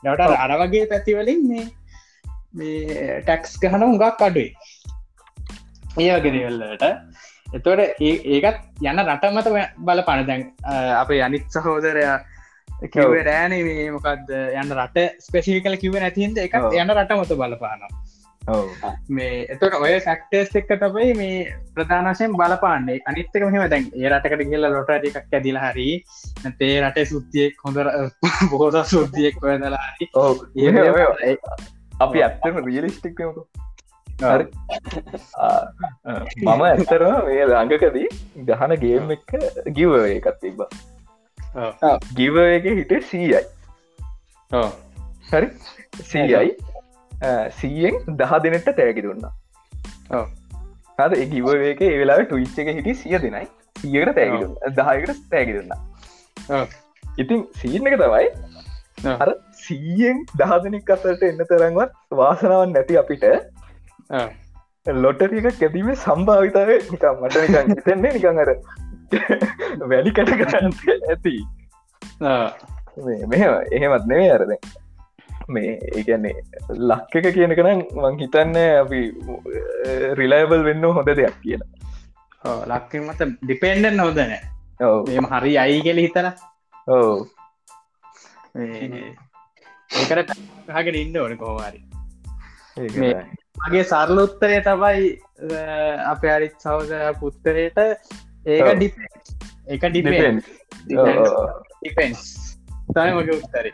යට අර වගේ පැතිවලින් මේ මේ ටැක්ස් ගහන හුඟක් අඩුයි. ඒ එතොට ඒකත් යන්න රටමත බල පණ දැන් අප අනිත් සහෝදරයා කිව රෑන මේ මොකක්ද යන්න රට ස්පෙසිිකල කිව නැතින්ද එක යන්න රටමත බලපානවා. මේ එතට ඔය සැක්ටර්ස් එක්ක තබයි මේ ප්‍රධානශයෙන් බලපාන්නේ. අනිත්තක මෙහම දැන් ඒ රටකට කියල ලොට එකක් ඇදිල හරි තේ රටේ සුද්දියෙක් හොඳර [LAUGHS] බෝද සුද්දියෙක් ඔයදලා අපි ඇත්තම රියලිස්ටික්කමකු මම ඇත්තරම මේ ළඟකදී ගහන ගේම් එක ගිව එකත් තිබ ගිව එක හිට සීයයි හරි සීයයි සීයෙන් දහ දෙනෙට තෑකි දුන්නා හද ගිව එක ඒවෙලා ටවිච් එක හිටි සිය දෙනයි සියකට තෑගි දහයකට තෑගි දුන්නා ඉතින් සීන එක තමයි අර සීයෙන් දහදනෙක් අතරට එන්න තරන්වත් වාසනාවන් නැති අපිට ලොටරික කැදීම සම්භාවිතාව නිකම් මට නිකන් හිතෙන්නේ නිකං අර වැලි කැට කරන්න ඇති මෙ එහෙමත් නෙවේ අරද මේ ඒගැන්නේ ලක්ක එක කියනකනම් මං හිතන්න අපි රිලයිබල් වෙන්න හොඳ දෙයක් කියලා ලක්ක මත ඩිපෙන්ඩන් නොදන එම හරි අයි කෙල හිතන ඕ ඒකට හගෙන ඉන්න ඕන කෝවාරි මගේ සරල උත්තරය තමයි අප අරිත් සහෝදර පුත්තරයට ඒක ඩි එක ඩිපෙන් ඩිපෙන්ස් තයි මගේ උත්තරේ.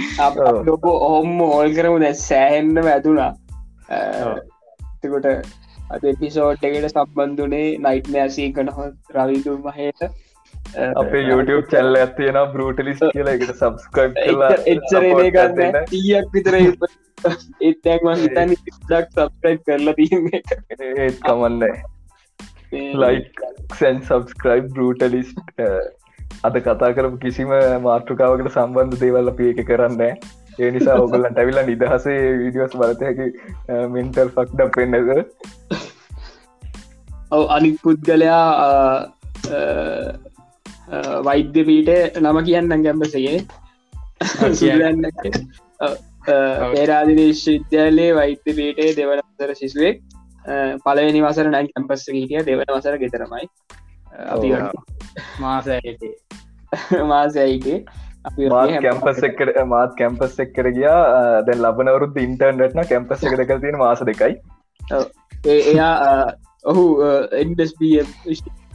[LAUGHS] ලොක ඔහොම ඕල් කරමු දැ සෑහෙන්න්න ඇතුනා එතකොට අද එපිසෝට් එකට සම්බන්ධනේ නයිට් නෑසී කනහ රවිදුල් මහයට අපේ YouTube චැල්ල ඇතියෙන බෘටලිස් කියලා එකට සබස්ක්‍රයිබ් එච්චරේ ගන්න ඊයක් විතර ඒත්යක්ම හිතන ඩක් සබස්ක්‍රයිබ් කරලා තියන්න ඒත් කමන්න ලයික්සැන් සබස්ක්‍රයිබ් බෘටලිස්ට අද කතා කරපු කිසිම මාතෘකාවකට සම්බන්ධ දේවල් අපි එක කරන්න ඒ නිසා ඔගලන්ට ඇවිල්ල නිදහසේ වීඩියෝස් බලතහැකි මින්ටල් ෆක්ඩ පෙන්නද ඔව අනික් පුද්ගලයා වෛද්‍ය පීට නම කියන්න. ගැම්බසගේ පේරාදින විශ්වවිද්‍යාලයේ වෛද්‍ය පීටේ දෙවන වසර ශිසුවෙක් පලවෙනි වසර නයි කැම්පස්ස හිටිය දෙවන වසර ගෙතරමයි අපි මාසට මාසයිගේ [LAUGHS] කැම්පස් එකට මාත් කැම්පස් එක්කර ගියා. දැන් ලබනවරුත් ඉන්ටර්නට්න කැම්පස් එක දෙකල් තියෙන මාස දෙකයි. එයා ඔහු එන්ඩස්බ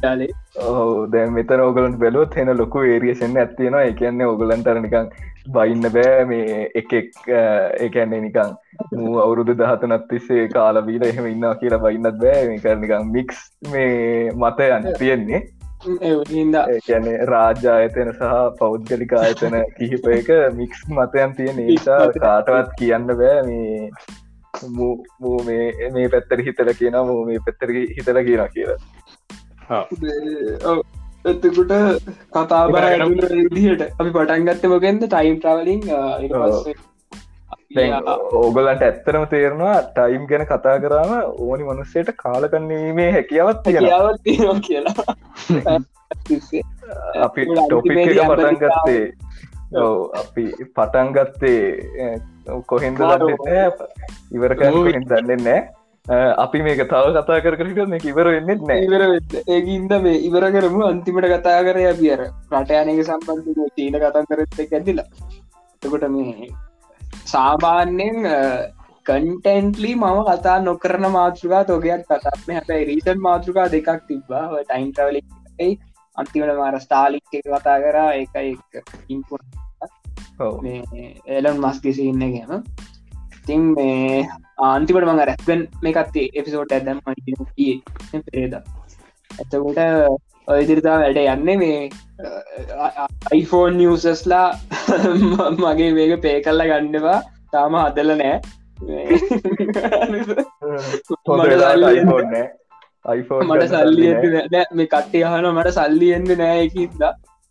ශාලේ ඕ දැ මෙත ඕගලන් බැලුවත් හෙන ලොකු ඒරියසෙන් ඇත්තියෙනවා එකන්නේ ඔගලන්ටර නිකං බයින්න බෑ මේ එකෙක් ඒකැන්නේ නිකං මූ අවුරුදු දහතනත් තිස්සේ කාලබීල එහෙම ඉන්නවා කියලා බයින්නත් බෑ. මේකරනිකං මික්ස් මේ මතයන් තියෙන්නේ. ඒැනේ රාජ්‍ය අයතන සහ පෞද්ගලික ආයතන කිහිපයක මික්ස් මතයන් තියෙන නිසා කාටවත් කියන්න බෑ මේ මූ මේ මේ පැත්තර හිතල කියන මූ මේ පැත්තර හිතල කියන කියලා එතකුට කතා බර විදිහට අපි පටන්ගත්ත මොකෙන්ද? ටයිම් ට්‍රවලින් ඕගලන්ට ඇත්තරම තේරවා ටයිම් ගැන කතා කරාම ඕනි මනුස්සයට කාලකන්නීමේ හැකියාවත් හැකියාවත් කියලා. [LAUGHS] අපි ටොපි පටන් ගත්තේ ඔව අපි පටන් ගත්තේ කොහෙන්ද. ඉවර කොහෙන් දන්නෙන් නෑ අපි මේක තව කතා කර කරට මේ ඉවර වෙන්නෙත් නෑ ඉවර ඒඉද මේ ඉවර කරමු අන්තිමට කතා කරය පියර රටයනක සම්බන්ධ චීන කතා කරත් එක ඇතිලා එකොට මේ සාමාන්‍යෙන් කන්ටෙන්ටලි මම කතා නොකරන මාතෘකා තෝගයක් කතාත්ම හැබැයි රීතන් මාතෘකා දෙකක් තිබ්බා ටයින් ටවලයි අන්තිමට මාර ස්ටාලික් එක කතා කරා එක ඉන්පු ඒලන් මස්කිසි ඉන්න ගැම තින් මේ ආන්තිමට මඟ රැක්ගන් මේකත්තේ එපිසෝට් ඇදම් පේද ඇතකොට ඔයදිරිතා වැඩ යන්නේ මේ අයිෆෝන් නිියසස්ලා [LAUGHS] මගේ මේක පේ කල්ල ගන්නවා. තාම හදල නෑ. මට සල්ලි මේ කට්ටේ හන මට සල්ලියෙන්ද නෑකිද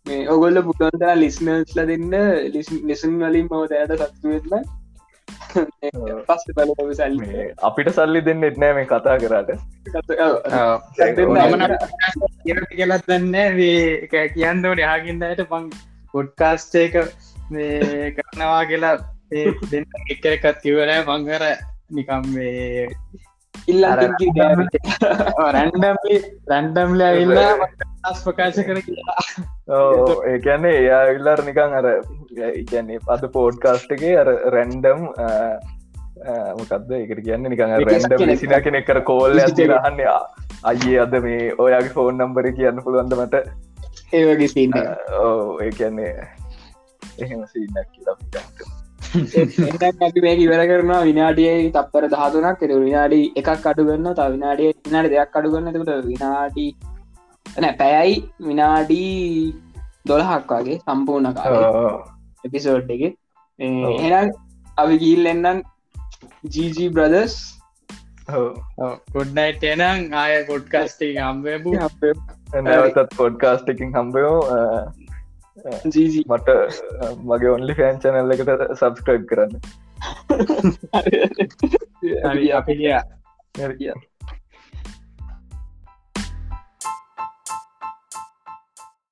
මේ ඔගොල්ල පුටන්තර ලිස්නස්ල දෙන්න. ලිසන් වලින් මව දෑට සත්තුවෙන්න අපිට සල්ලි දෙන්න එත්නෑ මේ කතා කරට. දෙන්න කියලත් දන්න කියන්න ඕන. යාගින්දයට පං පොඩ්කාස්ටේක මේ කරනවා කියලා ඒ දෙන්න එක එකත් කිවරෑ මංගර නිකම් මේ රැන්ඩම්ලි රැන්ඩම්ල ඇල්ලා ස් ප්‍රකාශ කර කියලා ඒකැන්නේ එයා ඉල්ලර් නිකං අර ඉගැන්නේ පද පෝඩ්කාස්ට් එක අර රැන්ඩම් මොකක්ද එකට කියන්න නිකං රැන්ඩම් කෙනෙක්. සින කෙනෙක් කර විසිට එක. අහන්නේ අයියේ අද මේ ඔයාගේ ෆෝන් නම්බර කියන්න පුළුවන්ද මට ඒවගේ සින්න ඕ ඒ කියන්නේ එහෙම සින්නක් කියලා අපි මේ ඉවර කරනවා විනාඩිය තපර දහතුනක්. එත විනාඩි එකක් අඩු ගන්න ත විනාඩිය විනාඩි දෙයක් අඩු ගන්න තකට විනාඩි නෑ පැයයි විනාඩි දොළහක් වගේ සම්පූර්ණ එපිසෝඩ් එක. එනම් අපි ගිල් එන්නම් ජීජී බ්‍රදස් ගොඩ්නයිට එනම් ආය පොඩ්කාස්ටේ හම්බබූ නැවතත් පොඩ්කාස්ට එකින් හම්බයෝ මට [LAUGHS] මගේ ඔන්ලි ෆෑන් චනල්ල එකට සබස්ක්‍රයිබ් කරන්න. [LAUGHS] [LAUGHS] අපි කිය හරි.